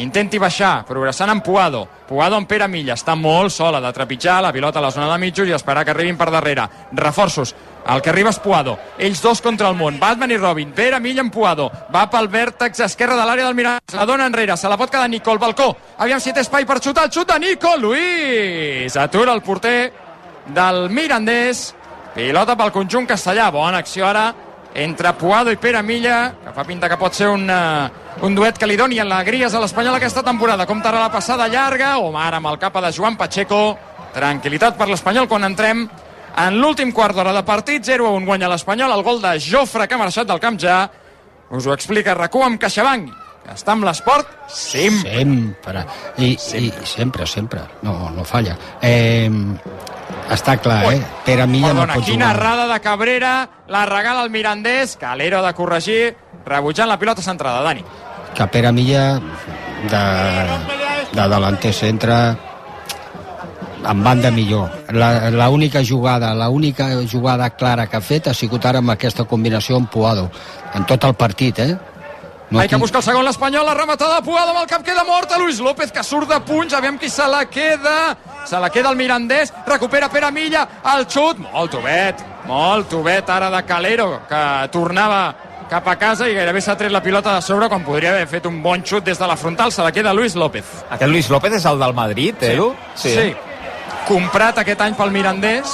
intenti baixar, progressant en Puado. Puado en Pere Milla, està molt sola de trepitjar la pilota a la zona de mitjos i esperar que arribin per darrere. Reforços, el que arriba és Puado. Ells dos contra el món, Batman i Robin. Pere Milla en Puado. Va pel vèrtex esquerre de l'àrea del Mirandés. La dona enrere, se la pot quedar Nico, el balcó. Aviam si té espai per xutar, el xut de Nico. Luis atura el porter del Mirandés. Pilota pel conjunt castellà. Bona acció ara entre Puado i Pere Milla, que fa pinta que pot ser un, uh, un duet que li doni alegries a l'Espanyol aquesta temporada. Com ara la passada llarga, Omar amb el capa de Joan Pacheco. Tranquilitat per l'Espanyol quan entrem en l'últim quart d'hora de partit. 0 a 1 guanya l'Espanyol. El gol de Jofre, que ha marxat del camp ja. Us ho explica RAC1 amb CaixaBank. Està amb l'esport sempre. Sempre. I, sempre. I sempre, sempre. No, no falla. Eh, està clar, eh? Pere Milla Perdona, no pot quina jugar. errada de Cabrera, la regala el Mirandés, Calero de corregir, rebutjant la pilota centrada, Dani. Que Pere Milla de, de delanter centre en banda millor. La, la única jugada, la única jugada clara que ha fet ha sigut ara amb aquesta combinació amb Puado. En tot el partit, eh? No Hay que buscar el segon l'Espanyol, la rematada de Puado amb el cap queda morta, Luis López que surt de punys, aviam qui se la queda se la queda el Mirandés, recupera Pere Milla el xut, molt obet molt obet ara de Calero que tornava cap a casa i gairebé s'ha tret la pilota de sobre quan podria haver fet un bon xut des de la frontal, se la queda Luis López Aquest Luis López és el del Madrid, Sí. Edu? Sí. sí. Comprat aquest any pel Mirandés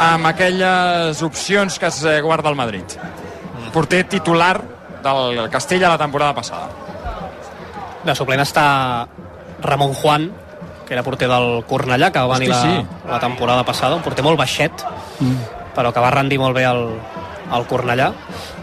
amb aquelles opcions que es eh, guarda el Madrid. Porter titular del Castella la temporada passada. De suplent està Ramon Juan, que era porter del Cornellà, que va venir Hosti, la, sí. la temporada passada, un porter molt baixet, Mm. però que va rendir molt bé al, al Cornellà.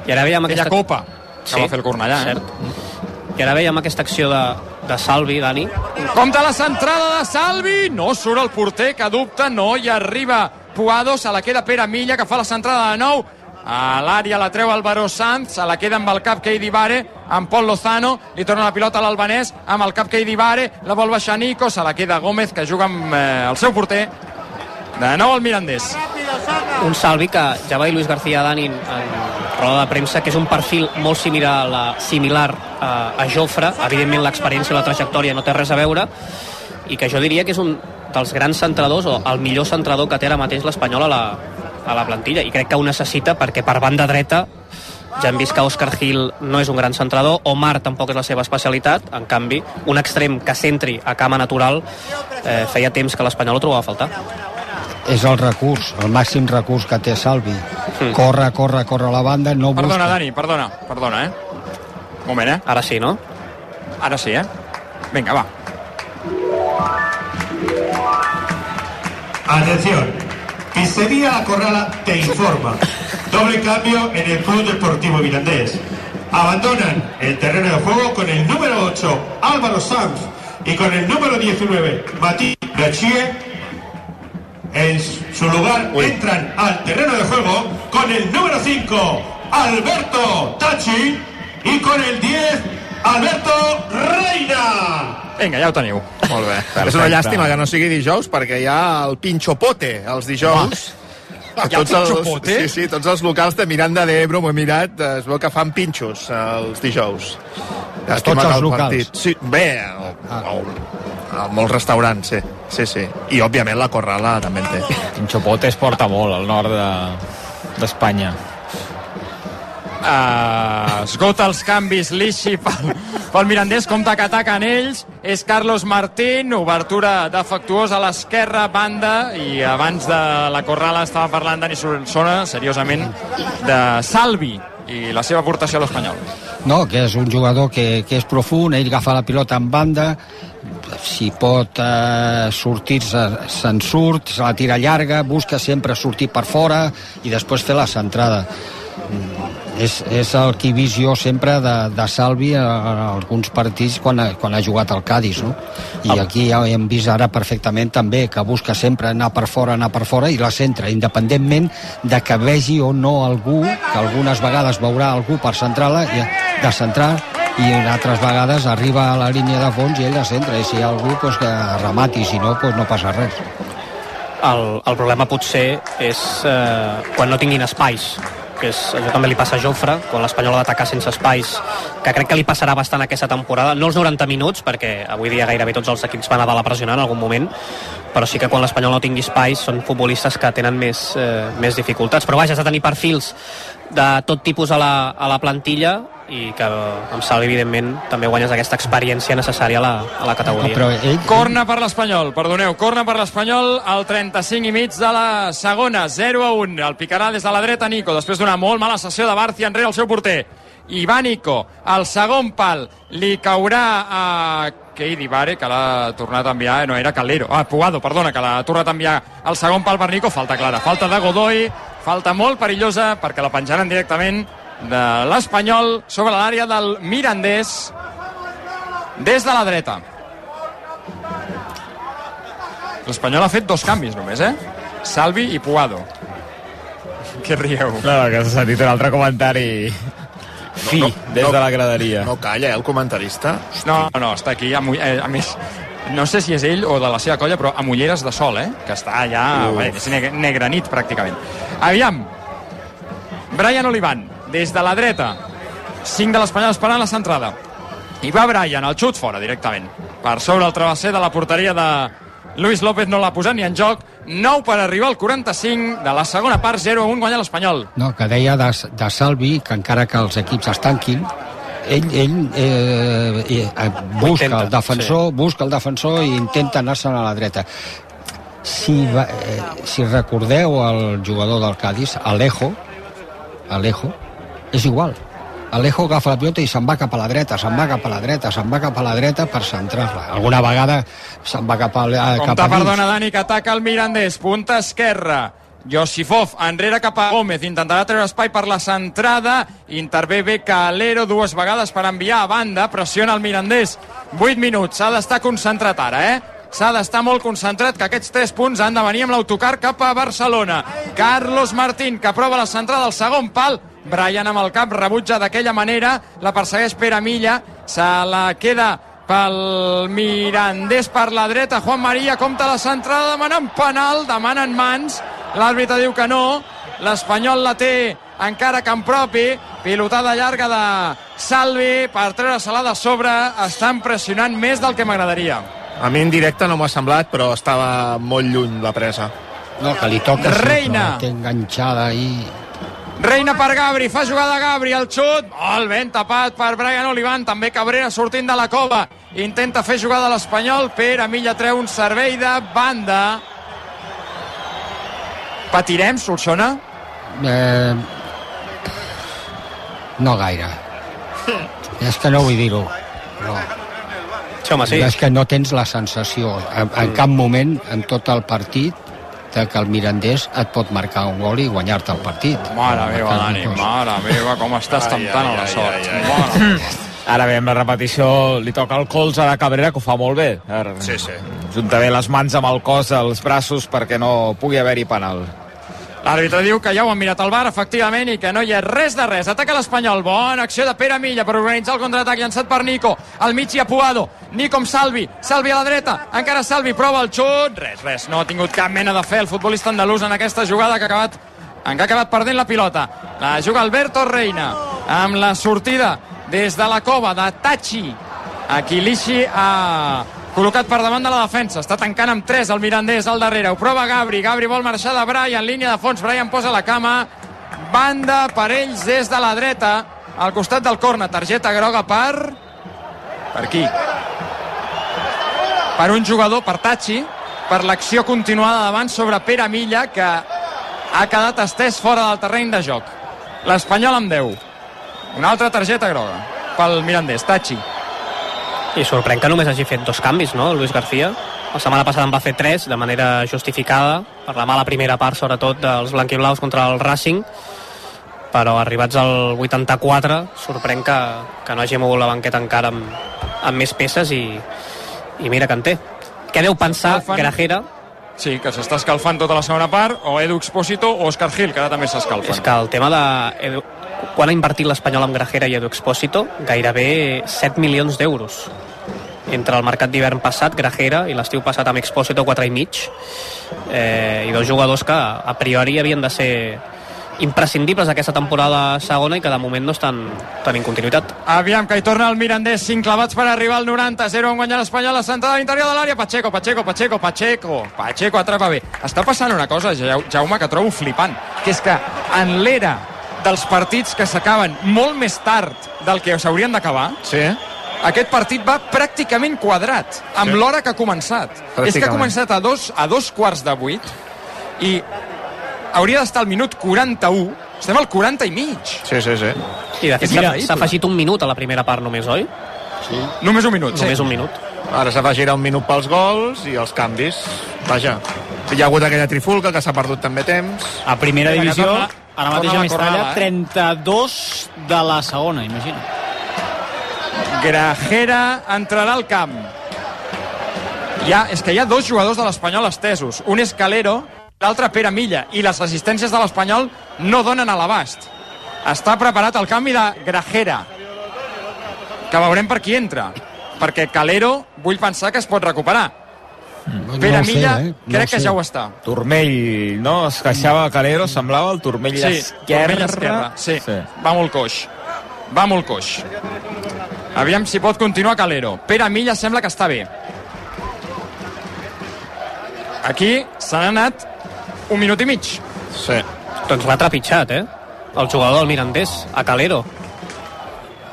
I ara veiem Aquella aquesta... copa que va fer el Cornellà, eh? Cert. I ara veiem aquesta acció de, de Salvi, Dani. Compte la centrada de Salvi, no surt el porter que dubta, no hi arriba Puado, se la queda Pere Milla que fa la centrada de nou a l'àrea la treu Álvaro Sanz, se la queda amb el cap Keidi Vare, amb Pol Lozano, li torna la pilota a l'albanès, amb el cap Keidi Vare, la vol baixar Nico, se la queda Gómez, que juga amb eh, el seu porter. De nou el Mirandés. Un Salvi que ja va dir Luis García Dani en, roda de premsa, que és un perfil molt similar a, la, similar a, a Jofre, evidentment l'experiència i la trajectòria no té res a veure, i que jo diria que és un dels grans centradors, o el millor centrador que té ara mateix l'Espanyol a la, a la plantilla, i crec que ho necessita perquè per banda dreta ja hem vist que Òscar Gil no és un gran centrador, Omar tampoc és la seva especialitat, en canvi, un extrem que centri a cama natural eh, feia temps que l'Espanyol ho trobava a faltar. És el recurs, el màxim recurs que té Salvi. Corre, corre, corre a la banda, no busca. Perdona, Dani, perdona, perdona, eh? Un moment, eh? Ara sí, no? Ara sí, eh? Vinga, va. Atención, Pizzería La Corrala te informa. Doble cambio en el Club Deportivo Mirandés. abandonan el terreno de juego con el número 8, Álvaro Sanz, y con el número 19, Matías Gachie. En su lugar entran al terreno de juego con el número 5, Alberto Tachi, y con el 10, Alberto Reina. Vinga, ja ho teniu. Molt bé. És una llàstima que no sigui dijous perquè hi ha el pinxopote els dijous. Hi ha tots els, pinxopote? sí, sí, tots els locals de Miranda d'Ebro, m'ho he mirat, es veu que fan pinxos eh, els dijous. Llàstima tots els el locals? Partit, sí, bé, o, o, a molts restaurants, sí, sí, sí. I, òbviament, la Corrala també en té. Pinxopote es porta molt al nord de- d'Espanya. De, Uh, esgota els canvis l'Ixi pel, pel Mirandés, compta que ataquen ells. És Carlos Martín, obertura defectuosa a l'esquerra, banda. I abans de la Corrala estava parlant Dani Solsona, seriosament de Salvi i la seva aportació a l'Espanyol. No, que és un jugador que, que és profund, ell agafa la pilota en banda, si pot eh, sortir-se, se'n surt, se la tira llarga, busca sempre sortir per fora i després fer la centrada. És, és el que he vist jo sempre de, de Salvi a, a alguns partits quan ha, quan ha jugat al Cádiz, no? I aquí ja hem vist ara perfectament també que busca sempre anar per fora, anar per fora i la centra, independentment de que vegi o no algú, que algunes vegades veurà algú per centrar-la, i- de centrar i altres vegades arriba a la línia de fons i ell la centra i si hi ha algú pues, que remati, si no pues, no passa res El, el problema potser és eh, quan no tinguin espais que és, això també li passa a Jofre quan l'Espanyol ha d'atacar sense espais que crec que li passarà bastant aquesta temporada. No els 90 minuts, perquè avui dia gairebé tots els equips van a dalt pressionar en algun moment però sí que quan l'Espanyol no tingui espais són futbolistes que tenen més, eh, més dificultats. Però vaja, has de tenir perfils de tot tipus a la, a la plantilla i que amb Salvi evidentment també guanyes aquesta experiència necessària a la, a la categoria però ell, Corna per l'Espanyol, perdoneu, corna per l'Espanyol al 35 i mig de la segona, 0 a 1. El picarà des de la dreta Nico, després d'una molt mala sessió de Barcia enrere el seu porter. I va Nico, al segon pal, li caurà a Keidi Vare, que l'ha tornat a enviar, no, era Calero, ah, Pugado, perdona, que l'ha tornat a enviar al segon pal per Nico, falta clara, falta de Godoy, falta molt perillosa perquè la penjaran directament de l'Espanyol sobre l'àrea del Mirandés des de la dreta. L'Espanyol ha fet dos canvis només, eh? Salvi i Puado. Què rieu? No, que s'ha sentit un altre comentari fi No, no, des no. de la graderia. No calla, eh, el comentarista. No, no, està aquí. A, eh, a més, no sé si és ell o de la seva colla, però a Mulleres de Sol, eh? Que està allà, Uf. bé, és neg negra nit, pràcticament. Aviam, Brian Olivan, des de la dreta, 5 de l'Espanyol esperant la centrada. I va Brian, el xut fora directament. Per sobre el travesser de la porteria de Luis López no l'ha posat ni en joc. 9 per arribar al 45 de la segona part, 0-1 guanya l'Espanyol. no, que deia de, de Salvi que encara que els equips es tanquin ell, ell eh, eh, busca intenta, el defensor, sí. busca el defensor i intenta anar-se'n a la dreta. Si, va, eh, si recordeu el jugador del Cádiz, Alejo, Alejo, és igual. Alejo agafa la pilota i se'n va cap a la dreta, se'n va cap a la dreta, se'n va cap a la dreta per centrar-la. Alguna vegada se'n va cap a, cap Compte, a dins. perdona, Dani, que ataca el Mirandés. Punta esquerra. Josifov, enrere cap a Gómez, intentarà treure espai per la centrada, intervé bé Calero dues vegades per enviar a banda, pressiona el Mirandés, 8 minuts, s'ha d'estar concentrat ara, eh? S'ha d'estar molt concentrat que aquests 3 punts han de venir amb l'autocar cap a Barcelona. Carlos Martín, que prova la centrada al segon pal, Brian amb el cap rebutja d'aquella manera, la persegueix Pere Milla, se la queda pel Mirandés per la dreta, Juan Maria compta la centrada, demanen penal, demanen mans, l'àrbitre diu que no, l'Espanyol la té encara camp propi, pilotada llarga de Salvi per treure-se-la de sobre, estan pressionant més del que m'agradaria. A mi en directe no m'ha semblat, però estava molt lluny la presa. No, que li toca Reina. sempre, té enganxada ahí. Reina per Gabri, fa jugada Gabri, el xut, molt ben tapat per Brian Olivan, també Cabrera sortint de la cova, intenta fer jugada a l'Espanyol, Pere Milla treu un servei de banda. Patirem, Solsona? Eh, no gaire. És que no vull dir-ho. No. Sí, home, sí. És que no tens la sensació. En, en cap moment, en tot el partit, de que el Mirandés et pot marcar un gol i guanyar-te el partit. Mare meva, Dani, mare meva, com estàs temptant a la sort. Mare. Ara bé, amb la repetició li toca el colze a Cabrera, que ho fa molt bé. Ara, Sí, sí. Junta bé les mans amb el cos, els braços, perquè no pugui haver-hi penal. L'àrbitre diu que ja ho han mirat al bar, efectivament, i que no hi ha res de res. Ataca l'Espanyol. Bona acció de Pere Milla per organitzar el contraatac llançat per Nico. Al mig hi ha Puado. Nico amb Salvi. Salvi a la dreta. Encara Salvi prova el xut. Res, res. No ha tingut cap mena de fe el futbolista andalús en aquesta jugada que ha acabat en què ha acabat perdent la pilota. La juga Alberto Reina amb la sortida des de la cova de Tachi. Aquí Lixi ha col·locat per davant de la defensa. Està tancant amb 3 el Mirandés al darrere. Ho prova Gabri. Gabri vol marxar de Brian. Línia de fons. Brian posa la cama. Banda per ells des de la dreta. Al costat del corna. Targeta groga per... Per qui? Per un jugador, per Tachi, per l'acció continuada davant sobre Pere Milla, que ha quedat estès fora del terreny de joc. L'Espanyol amb 10. Una altra targeta groga pel Mirandés, Tachi. I sorprèn que només hagi fet dos canvis, no, Luis García? La setmana passada en va fer tres, de manera justificada, per la mala primera part, sobretot, dels blanquiblaus contra el Racing, però arribats al 84, sorprèn que, que no hagi mogut la banqueta encara amb, amb més peces i, i mira que en té. Què deu pensar. Grajera? Sí, que s'està escalfant tota la segona part, o Edu Expósito o Oscar Gil, que ara també s'escalfen. És que el tema de... Edu, quan ha invertit l'Espanyol amb Grajera i Edu Expósito? Gairebé 7 milions d'euros. Entre el mercat d'hivern passat, Grajera, i l'estiu passat amb Expósito, 4 i mig. Eh, I dos jugadors que, a priori, havien de ser imprescindibles aquesta temporada segona i que de moment no estan tenint continuïtat. Aviam, que hi torna el Mirandés, 5 clavats per arribar al 90, 0 en guanyar l'Espanyol, la centrada a l'interior de l'àrea, Pacheco, Pacheco, Pacheco, Pacheco, Pacheco atrapa bé. Està passant una cosa, Ja- Jaume, que trobo flipant, que és que en l'era dels partits que s'acaben molt més tard del que s'haurien d'acabar, sí. aquest partit va pràcticament quadrat, amb Sí. l'hora que ha començat. És que ha començat a dos, a dos quarts de vuit i hauria d'estar al minut 41, estem al 40 i mig. Sí, sí, sí. I de fet s'ha afegit un minut a la primera part només, oi? Sí. Només un minut, Només sí. un minut. Ara s'afegirà un minut pels gols i els canvis. Vaja, hi ha hagut aquella trifulca que s'ha perdut també temps. A primera divisió, ara mateix a Mestalla, corrada, eh? 32 de la segona, imagina. Grajera entrarà al camp. Ha, és que hi ha dos jugadors de l'Espanyol estesos. Un és Calero, l'altre Pere Milla. I les assistències de l'Espanyol no donen a l'abast. Està preparat el canvi de Grajera. Que veurem per qui entra. Perquè Calero vull pensar que es pot recuperar. Pere ho sé, Milla eh? No crec que sé. ja ho està. Turmell, no? Es queixava Calero, semblava el turmell Sí, esquerre. turmell esquerre. Sí, sí. va molt coix. Va molt coix. Aviam si pot continuar Calero. Pere Milla sembla que està bé. Aquí se n'ha anat un minut i mig. Sí. Doncs l'ha trepitjat, eh? El jugador del Mirandés, a Calero.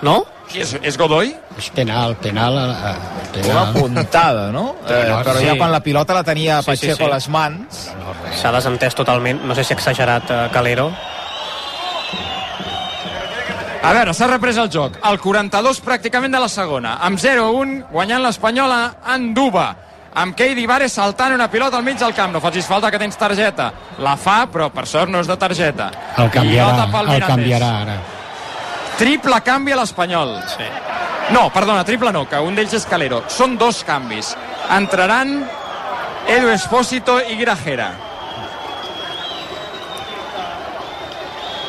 No? Qui és, és Godoy? És penal, penal, eh, Una penal. puntada, no? Eh, però sí. ja quan la pilota la tenia Sí, sí, Pacheco sí. a les mans... S'ha desentès totalment. No sé si ha exagerat eh, Calero. A veure, s'ha reprès el joc. El 42 pràcticament de la segona. Amb 0-1, guanyant l'Espanyola en Duba. Amb Keidi Vares saltant una pilota al mig del camp. No facis falta que tens targeta. La fa, però per sort no és de targeta. El canviarà, el canviarà ara. Triple canvi a l'Espanyol. Sí. No, perdona, triple no, que un d'ells és Calero. Són dos canvis. Entraran Edu Espósito i Grajera.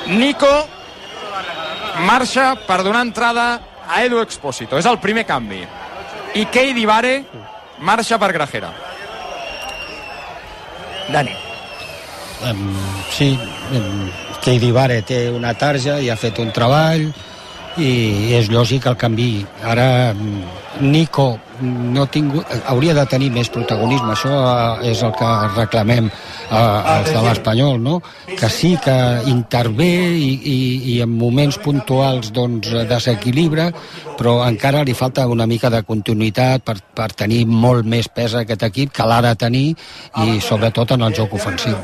Nico marxa per donar entrada a Edu Expósito. És el primer canvi. I Keidi Vare marxa per Grajera. Dani. Um, sí, um, Keidi Vare té una tarja i ha fet un treball i és lògic el canvi. Ara mm, Nico no tingut, hauria de tenir més protagonisme, això eh, és el que reclamem eh, els de l'Espanyol, no? que sí que intervé i, i, i en moments puntuals doncs, desequilibra, però encara li falta una mica de continuïtat per, per tenir molt més pes a aquest equip que l'ha de tenir i sobretot en el joc ofensiu.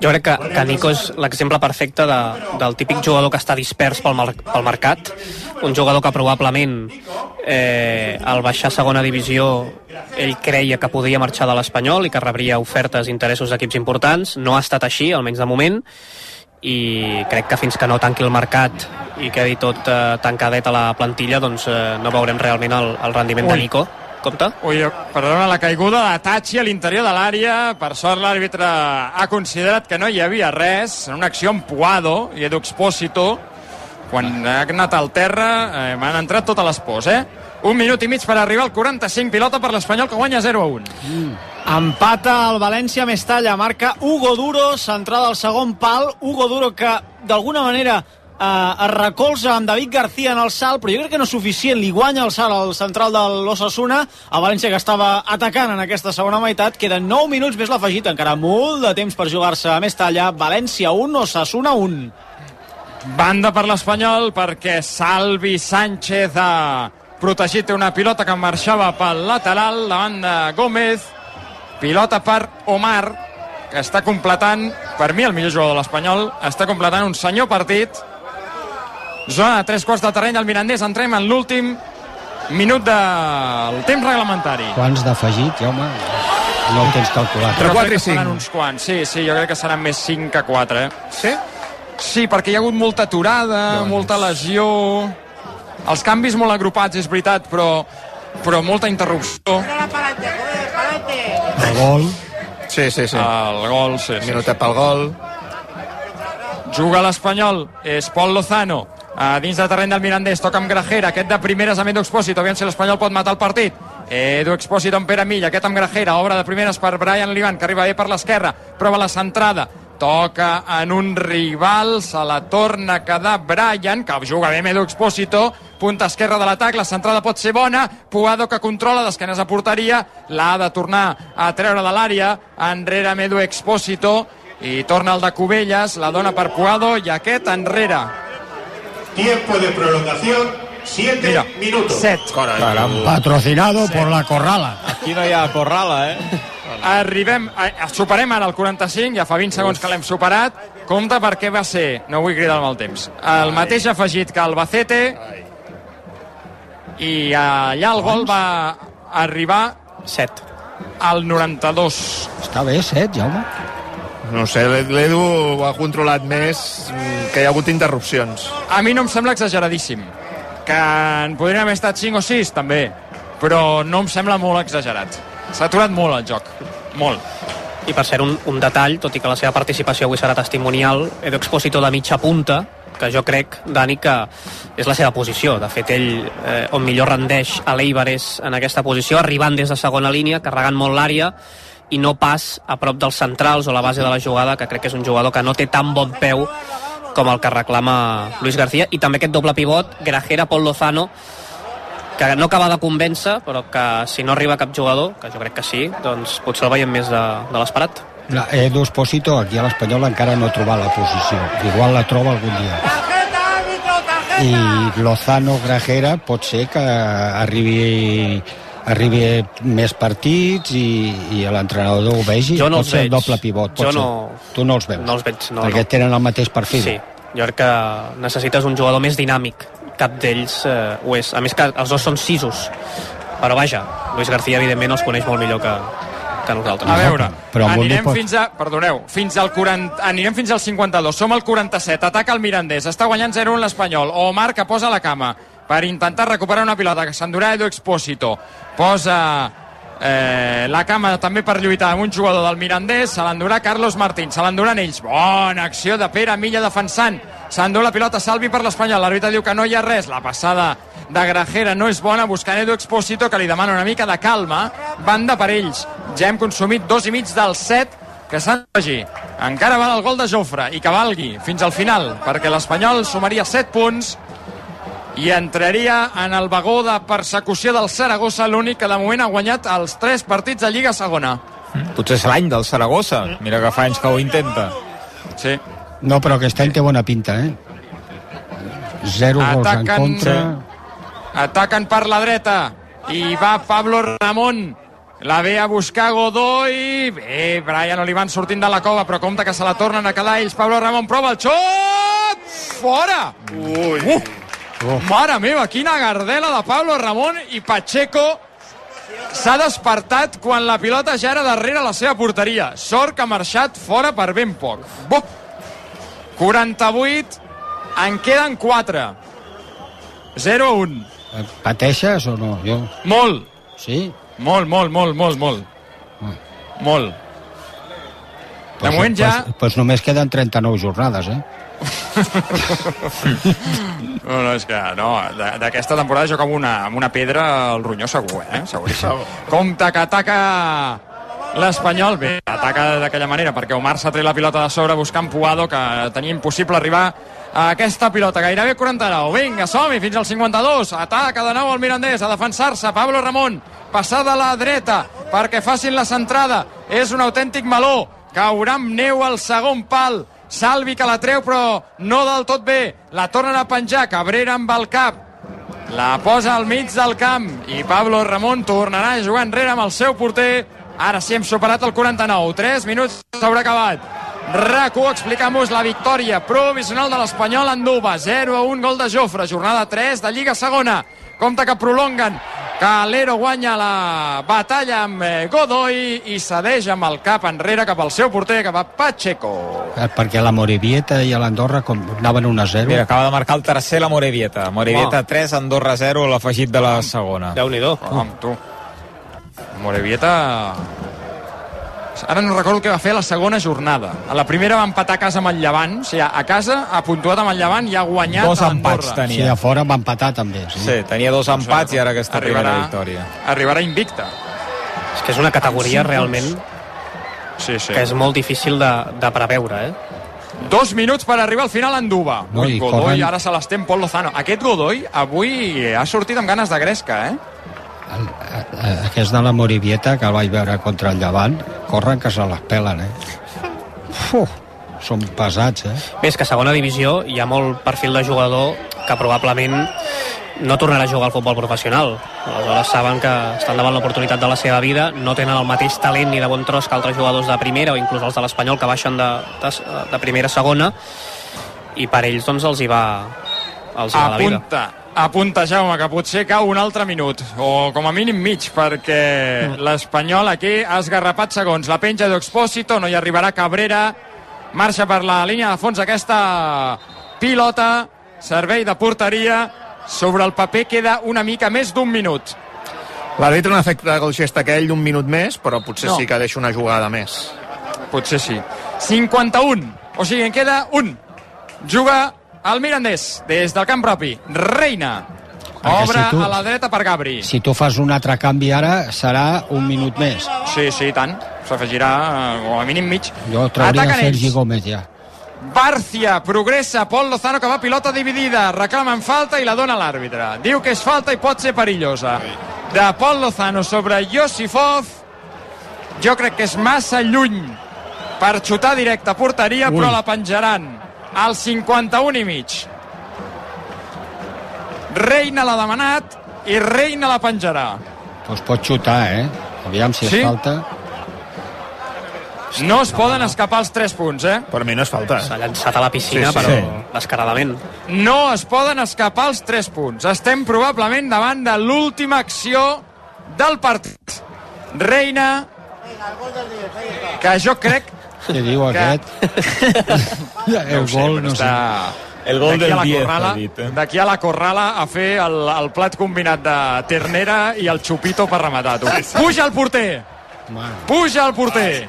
Jo crec que, que Nico és l'exemple perfecte de, del típic jugador que està dispers pel, mar, pel mercat, un jugador que probablement eh, al baixar a segona divisió ell creia que podia marxar de l'Espanyol i que rebria ofertes i interessos d'equips importants, no ha estat així, almenys de moment, i crec que fins que no tanqui el mercat i quedi tot eh, tancadet a la plantilla doncs eh, no veurem realment el, el rendiment Ui. de Nico Compte? Ui, perdona, la caiguda de Tachi a l'interior de l'àrea. Per sort l'àrbitre ha considerat que no hi havia res. En una acció amb Puado i Edu Expósito. Quan ha anat al terra, eh, m'han entrat totes les pors, eh? Un minut i mig per arribar al 45, pilota per l'Espanyol que guanya 0 a 1. Mm. Empata el València Mestalla, marca Hugo Duro, centrada al segon pal. Hugo Duro que d'alguna manera eh, es recolza amb David García en el salt, però jo crec que no és suficient. Li guanya el salt al central de l'Ossassuna, a València que estava atacant en aquesta segona meitat. Queden 9 minuts més l'afegit, encara molt de temps per jugar-se a Mestalla. València 1, Ossassuna 1. Banda per l'Espanyol perquè Salvi Sánchez ha protegit una pilota que marxava pel lateral davant de Gómez. Pilota per Omar, que està completant, per mi el millor jugador de l'Espanyol, està completant un senyor partit. Zona de tres quarts de terreny al Mirandés. Entrem en l'últim minut del temps reglamentari. Quants d'afegit, Jaume? No ho tens calculat. Però crec que seran uns quants. Sí, sí, jo crec que seran més 5 que 4, eh? Sí? Sí, perquè hi ha hagut molta aturada, molta lesió... Els canvis molt agrupats, és veritat, però, però molta interrupció. El gol. Sí, sí, sí. El gol, sí, sí. Minutet pel gol. Juga l'Espanyol, és Pol Lozano, a dins de terreny del Mirandés, toca amb Grajera, aquest de primeres amb Edu Expósito, aviam si l'Espanyol pot matar el partit. Edu Expósito amb Pere Milla, aquest amb Grajera, obra de primeres per Brian Livan, que arriba bé per l'esquerra, prova la centrada, toca en un rival, se la torna a quedar Brian, que juga bé amb Edu Expósito, punta esquerra de l'atac, la centrada pot ser bona, Puado que controla d'esquenes a porteria, l'ha de tornar a treure de l'àrea, enrere amb Edu Expósito, i torna el de Cubelles, la dona per Puado i aquest enrere. Tiempo de prolongación, 7 Mira, minutos. 7. Patrocinado por la Corrala. Aquí no hi ha Corrala, eh? Arribem, a, superem ara el 45, ja fa 20 segons que l'hem superat. Compte perquè va ser, no vull cridar el temps, el mateix afegit que el Bacete i allà el gol va arribar 7 al 92. Està bé, 7, Jaume? No sé, l'Edu ho ha controlat més mm, que hi ha hagut interrupcions. A mi no em sembla exageradíssim. Que en podrien haver estat 5 o 6, també. Però no em sembla molt exagerat. S'ha aturat molt el joc. Molt. I per ser un, un detall, tot i que la seva participació avui serà testimonial, Edu Expósito de mitja punta, que jo crec, Dani, que és la seva posició. De fet, ell eh, on millor rendeix a l'Eibar és en aquesta posició, arribant des de segona línia, carregant molt l'àrea, i no pas a prop dels centrals o la base de la jugada, que crec que és un jugador que no té tan bon peu com el que reclama Luis García, i també aquest doble pivot, Grajera, Pol Lozano, que no acaba de convèncer, però que si no arriba cap jugador, que jo crec que sí, doncs potser el veiem més de, de l'esperat. Edu Espósito aquí a l'Espanyol encara no ha trobat la posició. Igual la troba algun dia. I Lozano Grajera pot ser que arribi arribi més partits i, i l'entrenador ho vegi Jo no pot els veig. doble pivot pot Jo ser. no- tu no els veus no els veig, no, perquè no. tenen el mateix perfil Sí, jo crec que necessites un jugador més dinàmic. Cap d'ells eh, ho és. A més que els dos són sisos. Però vaja, Luis García evidentment els coneix molt millor que, que nosaltres. A veure, Però anirem pot- fins a... Perdoneu, fins al 40, anirem fins al 52. Som al 47. Ataca el Mirandés. Està guanyant 0-1 l'Espanyol. Omar que posa la cama per intentar recuperar una pilota que s'endurà Edu Expósito. Posa eh, la cama també per lluitar amb un jugador del Mirandés. Se l'endurà Carlos Martín. Se l'enduran ells. Bona acció de Pere Milla defensant. S'endú la pilota Salvi per l'Espanyol. L'àrbitre diu que no hi ha res. La passada de Grajera no és bona, buscant Edu Expósito, que li demana una mica de calma. Banda per ells. Ja hem consumit dos i mig del set que s'han d'afegir. Encara val el gol de Jofre i que valgui fins al final, perquè l'Espanyol sumaria 7 punts i entraria en el vagó de persecució del Saragossa, l'únic que de moment ha guanyat els 3 partits de Lliga Segona. Potser és l'any del Saragossa. Mira que fa anys que ho intenta. Sí. no, però aquest any té bona pinta eh? zero gols en Ataquen- contra Ataquen per la dreta i va Pablo Ramon La ve a buscar Godoy. Bé, Brian Olivan sortint de la cova, però compte que se la tornen a quedar ells. Pablo Ramon prova el xot! Fora! Ui! Uh! Mare meva, quina gardela de Pablo Ramon i Pacheco s'ha despertat quan la pilota ja era darrere la seva porteria. Sort que ha marxat fora per ben poc. Bo! 48, en queden 4. 0 a 1. Eh, Pateixes o no? Jo... Molt. Sí? Molt, molt, molt, molt, molt. Molt. De Pues, moment ja... Pues, pues només queden 39 jornades, eh? No, no, és que no, d'aquesta temporada jo com una, amb una pedra al ronyó segur, eh? Seguríssim. Compte que ataca l'Espanyol. Bé, ataca d'aquella manera perquè Omar s'ha tret la pilota de sobre buscant Puado, que tenia impossible arribar a aquesta pilota. Gairebé 49. Vinga, som-hi fins al 52. Ataca de nou el Mirandés a defensar-se. Pablo Ramon, passada a la dreta perquè facin la centrada. És un autèntic meló. Caurà amb neu al segon pal. Salvi que la treu, però no del tot bé. La tornen a penjar. Cabrera amb el cap. La posa al mig del camp i Pablo Ramon tornarà a jugar enrere amb el seu porter. Ara sí hem superat el 49. 3 minuts s'haurà acabat. RAC1 explicant-vos la victòria provisional de l'Espanyol en Duba. 0 a 1 gol de Jofre. Jornada 3 de Lliga Segona. Compte que prolonguen Calero guanya la batalla amb eh, Godoy i cedeix amb el cap enrere cap al seu porter, cap a Pacheco. Eh, Perquè la Morevieta i l'Andorra com anaven 1 a 0. Mira, acaba de marcar el tercer la Morevieta. Morevieta 3, Andorra 0, l'afegit de la segona. Déu-n'hi-do. Amb tu. Morevieta... Ara no recordo què va fer la segona jornada. A la primera va empatar a casa amb el Llevant, o sigui, a casa ha puntuat amb el Llevant i ha guanyat Dos a empats tenia. Sí, a fora va empatar també. Sí. Sí, tenia dos empats i ara aquesta Arribarà- primera victòria. Arribarà invicta. És que és una categoria realment Sí, sí. que és molt difícil de, de preveure, eh? Dos minuts per arribar al final en Duba. No, Ui, Godoy, corren- ara se l'estén Pol Lozano. Aquest Godoy avui ha sortit amb ganes de gresca, eh? Eh, Aquest de la Morevieta, que el vaig veure contra el Llevant, corren que se les pelen, eh? Uf, són pesats, eh? Bé, és que a segona divisió hi ha molt perfil de jugador que probablement no tornarà a jugar al futbol professional. Aleshores saben que estan davant l'oportunitat de la seva vida, no tenen el mateix talent ni de bon tros que altres jugadors de primera o inclús els de l'Espanyol que baixen de, de, de primera a segona i per ells doncs els hi va, els hi va la vida. Apunta, Jaume, que potser cau un altre minut, o com a mínim mig, perquè l'Espanyol aquí ha esgarrapat segons. La penja d'Expósito, no hi arribarà Cabrera, marxa per la línia de fons aquesta pilota, servei de porteria, sobre el paper queda una mica més d'un minut. L'àrbitre no ha fet el gest aquell d'un minut més, però potser No. sí que deixa una jugada més. Potser sí. 51, o sigui, en queda un. Juga el Mirandés, des del camp propi. Reina. Perquè Obre si tu- a la dreta per Gabri. Si tu fas un altre canvi ara, serà un minut més. Sí, sí, tant. S'afegirà eh, com a mínim mig. Jo trauria Ataquen Sergi ells. Gómez ja. Barcia, progressa, Pol Lozano que va pilota dividida, reclamen falta i la dona l'àrbitre. Diu que és falta i pot ser perillosa. De Pol Lozano sobre Josifov, jo crec que és massa lluny per xutar directe a porteria, Ui. però la penjaran al 51 i mig. Reina l'ha demanat i Reina la penjarà. Doncs pot xutar, eh? Aviam si Sí? és falta. No es poden escapar els 3 punts, eh? Per mi no és falta. S'ha llançat a la piscina, Sí, sí. però Sí. descaradament. No es poden escapar els 3 punts. Estem probablement davant de l'última acció del partit. Reina, que jo crec Què diu que... aquest? el gol, no sé. està... El gol del la 10, Corrala- ha dit, eh? D'aquí a la Corrala a fer el, el plat combinat de ternera i el xupito per rematar-ho. Puja el porter! Puja el porter!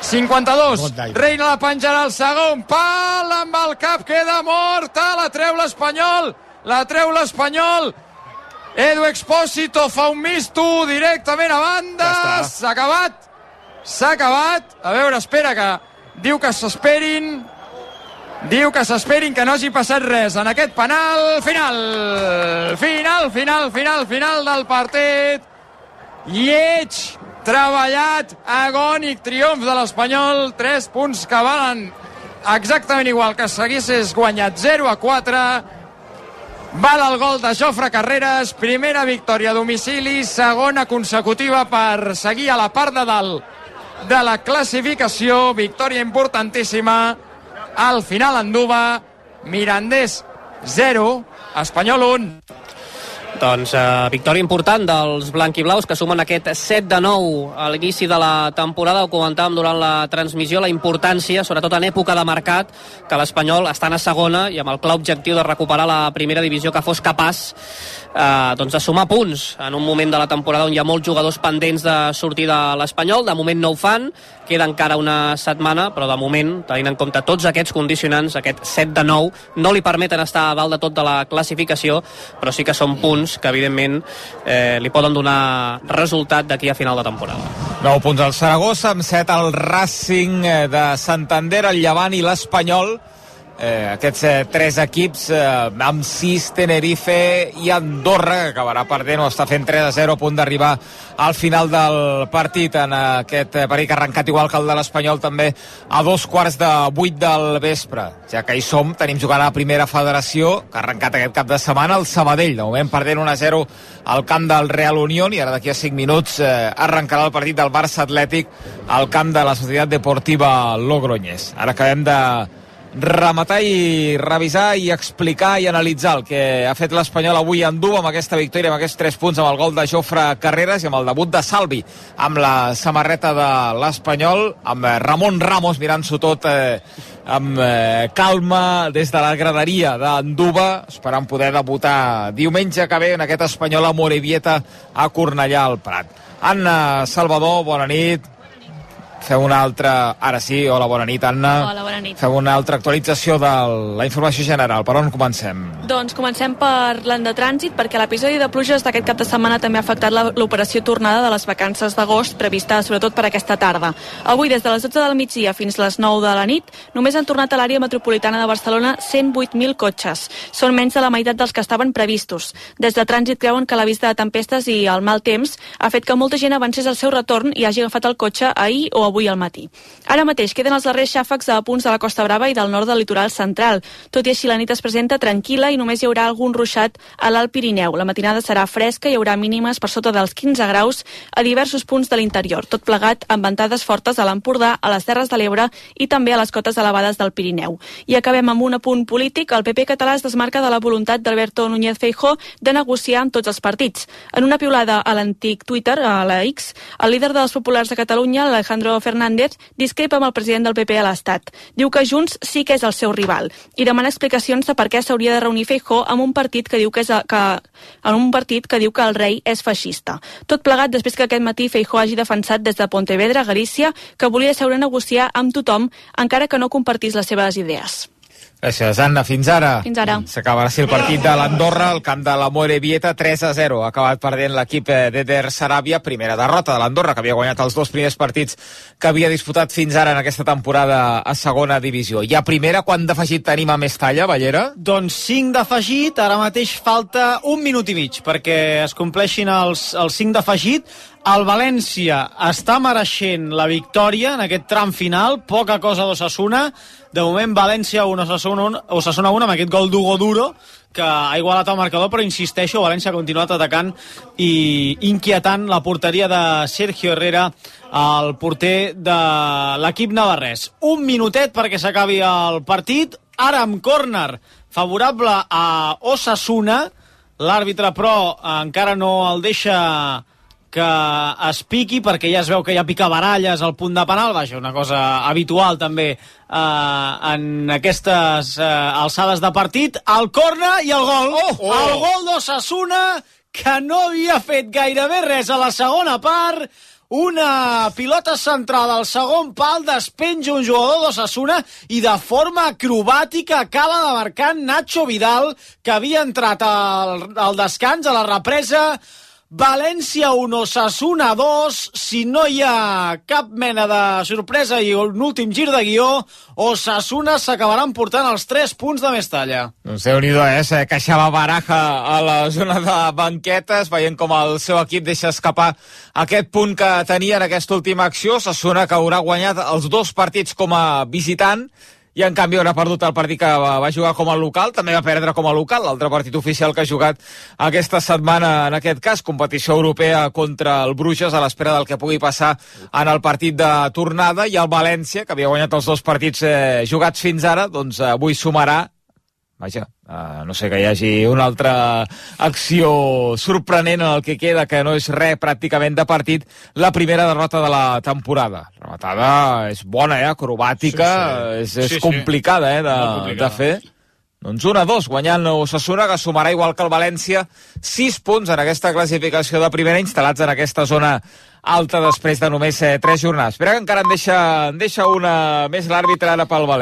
52, Got d'aigua. Reina la penjarà al segon, pal amb el cap, queda morta, la treu l'Espanyol, la treu l'Espanyol, Edu Expósito fa un misto directament a banda, s'ha acabat, s'ha acabat, a veure, espera que diu que s'esperin, diu que s'esperin que no hagi passat res en aquest penal, final, final, final, final, final del partit, lleig, treballat, agònic triomf de l'Espanyol, 3 punts que valen exactament igual que s'haguessis guanyat 0 a 4, Val el gol de Jofre Carreras, primera victòria a domicili, segona consecutiva per seguir a la part de dalt de la classificació, victòria importantíssima, al final Anduba, Mirandés 0, Espanyol 1. Doncs eh, victòria important dels blanquiblaus que sumen aquest 7 de 9 a l'inici de la temporada. Ho comentàvem durant la transmissió, la importància, sobretot en època de mercat, que l'Espanyol està a segona i amb el clar objectiu de recuperar la primera divisió que fos capaç eh, doncs de sumar punts en un moment de la temporada on hi ha molts jugadors pendents de sortir de l'Espanyol. De moment no ho fan, queda encara una setmana, però de moment, tenint en compte tots aquests condicionants, aquest 7 de 9, no li permeten estar a dalt de tot de la classificació, però sí que són punts que, evidentment, eh, li poden donar resultat d'aquí a final de temporada. 9 punts al Saragossa, amb 7 al Racing eh, de Santander, el Llevant i l'Espanyol eh, aquests eh, tres equips eh, amb 6, Tenerife i Andorra que acabarà perdent o està fent 3 a 0 a punt d'arribar al final del partit. En aquest eh, partit que ha arrencat igual que el de l'Espanyol també a dos quarts de 8 del vespre. Ja que hi som, tenim jugant a la primera federació que ha arrencat aquest cap de setmana el Sabadell, de moment perdent 1 a 0 al camp del Real Unión i ara d'aquí a 5 minuts eh, arrencarà el partit del Barça Atlètic al camp de la Societat Deportiva Logroñés. Ara acabem de rematar i revisar i explicar i analitzar el que ha fet l'Espanyol avui en dur amb aquesta victòria, amb aquests 3 punts amb el gol de Jofre Carreras i amb el debut de Salvi amb la samarreta de l'Espanyol amb Ramon Ramos mirant-s'ho tot eh, amb eh, calma des de la graderia d'Anduba esperant poder debutar diumenge que ve en aquest Espanyol a Morevieta a Cornellà al Prat. Anna Salvador, bona nit fem una altra... Ara sí, hola, bona nit, Anna. Hola, bona nit. Fem una altra actualització de la informació general. Per on comencem? Doncs comencem per l'any de trànsit, perquè l'episodi de pluges d'aquest cap de setmana també ha afectat la- l'operació tornada de les vacances d'agost, prevista sobretot per aquesta tarda. Avui, des de les 12 del migdia fins les 9 de la nit, només han tornat a l'àrea metropolitana de Barcelona 108.000 cotxes. Són menys de la meitat dels que estaven previstos. Des de trànsit creuen que la vista de tempestes i el mal temps ha fet que molta gent avancés el seu retorn i hagi agafat el cotxe ahir o avui al matí. Ara mateix queden els darrers xàfecs a punts de la Costa Brava i del nord del litoral central. Tot i així, la nit es presenta tranquil·la i només hi haurà algun ruixat a l'Alt Pirineu. La matinada serà fresca i hi haurà mínimes per sota dels 15 graus a diversos punts de l'interior, tot plegat amb ventades fortes a l'Empordà, a les Terres de l'Ebre i també a les cotes elevades del Pirineu. I acabem amb un apunt polític. El PP català es desmarca de la voluntat d'Alberto Núñez Feijó de negociar amb tots els partits. En una piulada a l'antic Twitter, a la X, el líder dels populars de Catalunya, Alejandro Fernández, discrepa amb el president del PP a l'Estat. Diu que Junts sí que és el seu rival i demana explicacions de per què s'hauria de reunir Feijó amb un partit que diu que és que, en un partit que diu que el rei és feixista. Tot plegat després que aquest matí Feijó hagi defensat des de Pontevedra, Galícia, que volia seure a negociar amb tothom encara que no compartís les seves idees. Gràcies, Anna. Fins ara. Fins ara. S'acaba així el partit de l'Andorra, al camp de la Morevieta, 3 a 0. Ha acabat perdent l'equip eh, d'Eder Saràbia, primera derrota de l'Andorra, que havia guanyat els dos primers partits que havia disputat fins ara en aquesta temporada a segona divisió. I a primera, quan d'afegit tenim a Mestalla, Ballera? Doncs 5 d'afegit, ara mateix falta un minut i mig perquè es compleixin els, els 5 d'afegit. El València està mereixent la victòria en aquest tram final, poca cosa d'Ossassuna. De moment, València 1, Osasuna 1, Osasuna 1 amb aquest gol d'Hugo Duro, que ha igualat el marcador, però insisteixo, València ha continuat atacant i inquietant la porteria de Sergio Herrera, el porter de l'equip navarrès. Un minutet perquè s'acabi el partit. Ara amb córner favorable a Osasuna. L'àrbitre, però, encara no el deixa que es piqui perquè ja es veu que hi ha picabaralles al punt de penal, vaja, una cosa habitual també eh, en aquestes eh, alçades de partit, el corna i el gol. Oh, oh. El gol d'Ossassuna que no havia fet gairebé res a la segona part, una pilota centrada al segon pal despenja un jugador d'Ossassuna i de forma acrobàtica acaba de marcar Nacho Vidal que havia entrat al, al descans, a la represa València 1, Osasuna 2, si no hi ha cap mena de sorpresa i un últim gir de guió, Osasuna s'acabaran portant els 3 punts de Mestalla. Doncs déu-n'hi-do, eh? Se queixava Baraja a la zona de banquetes, veient com el seu equip deixa escapar aquest punt que tenia en aquesta última acció. Sassuna que haurà guanyat els dos partits com a visitant i en canvi haurà perdut el partit que va, jugar com a local, també va perdre com a local, l'altre partit oficial que ha jugat aquesta setmana, en aquest cas, competició europea contra el Bruges a l'espera del que pugui passar en el partit de tornada, i el València, que havia guanyat els dos partits eh, jugats fins ara, doncs eh, avui sumarà vaja, uh, no sé, que hi hagi una altra acció sorprenent en el que queda, que no és res pràcticament de partit, la primera derrota de la temporada. La rematada és bona, eh, acrobàtica, Sí, sí. és, és Sí, sí. complicada, eh, de, complicada. de fer. Doncs 1 a 2, guanyant Osasuna, que sumarà igual que el València 6 punts en aquesta classificació de primera, instal·lats en aquesta zona alta després de només eh, 3 jornades. Espera que encara en deixa, en deixa una més l'àrbitre ara pel València.